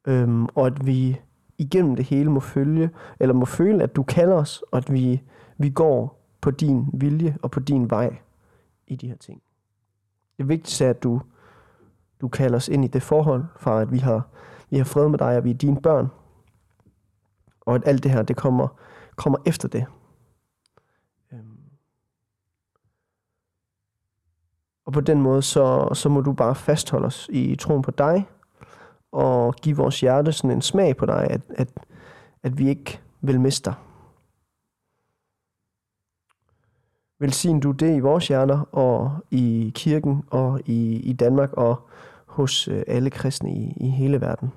Øhm, og at vi igennem det hele må følge, eller må føle, at du kalder os, og at vi, vi går på din vilje og på din vej i de her ting. Det vigtigste er, at du du kalder os ind i det forhold, fra at vi har, vi har fred med dig, og vi er dine børn. Og at alt det her, det kommer, kommer efter det. Øhm. Og på den måde, så, så må du bare fastholde os i troen på dig, og give vores hjerte sådan en smag på dig, at, at, at vi ikke vil miste dig. Velsign du det i vores hjerter, og i kirken, og i, i Danmark, og hos øh, alle kristne i, i hele verden.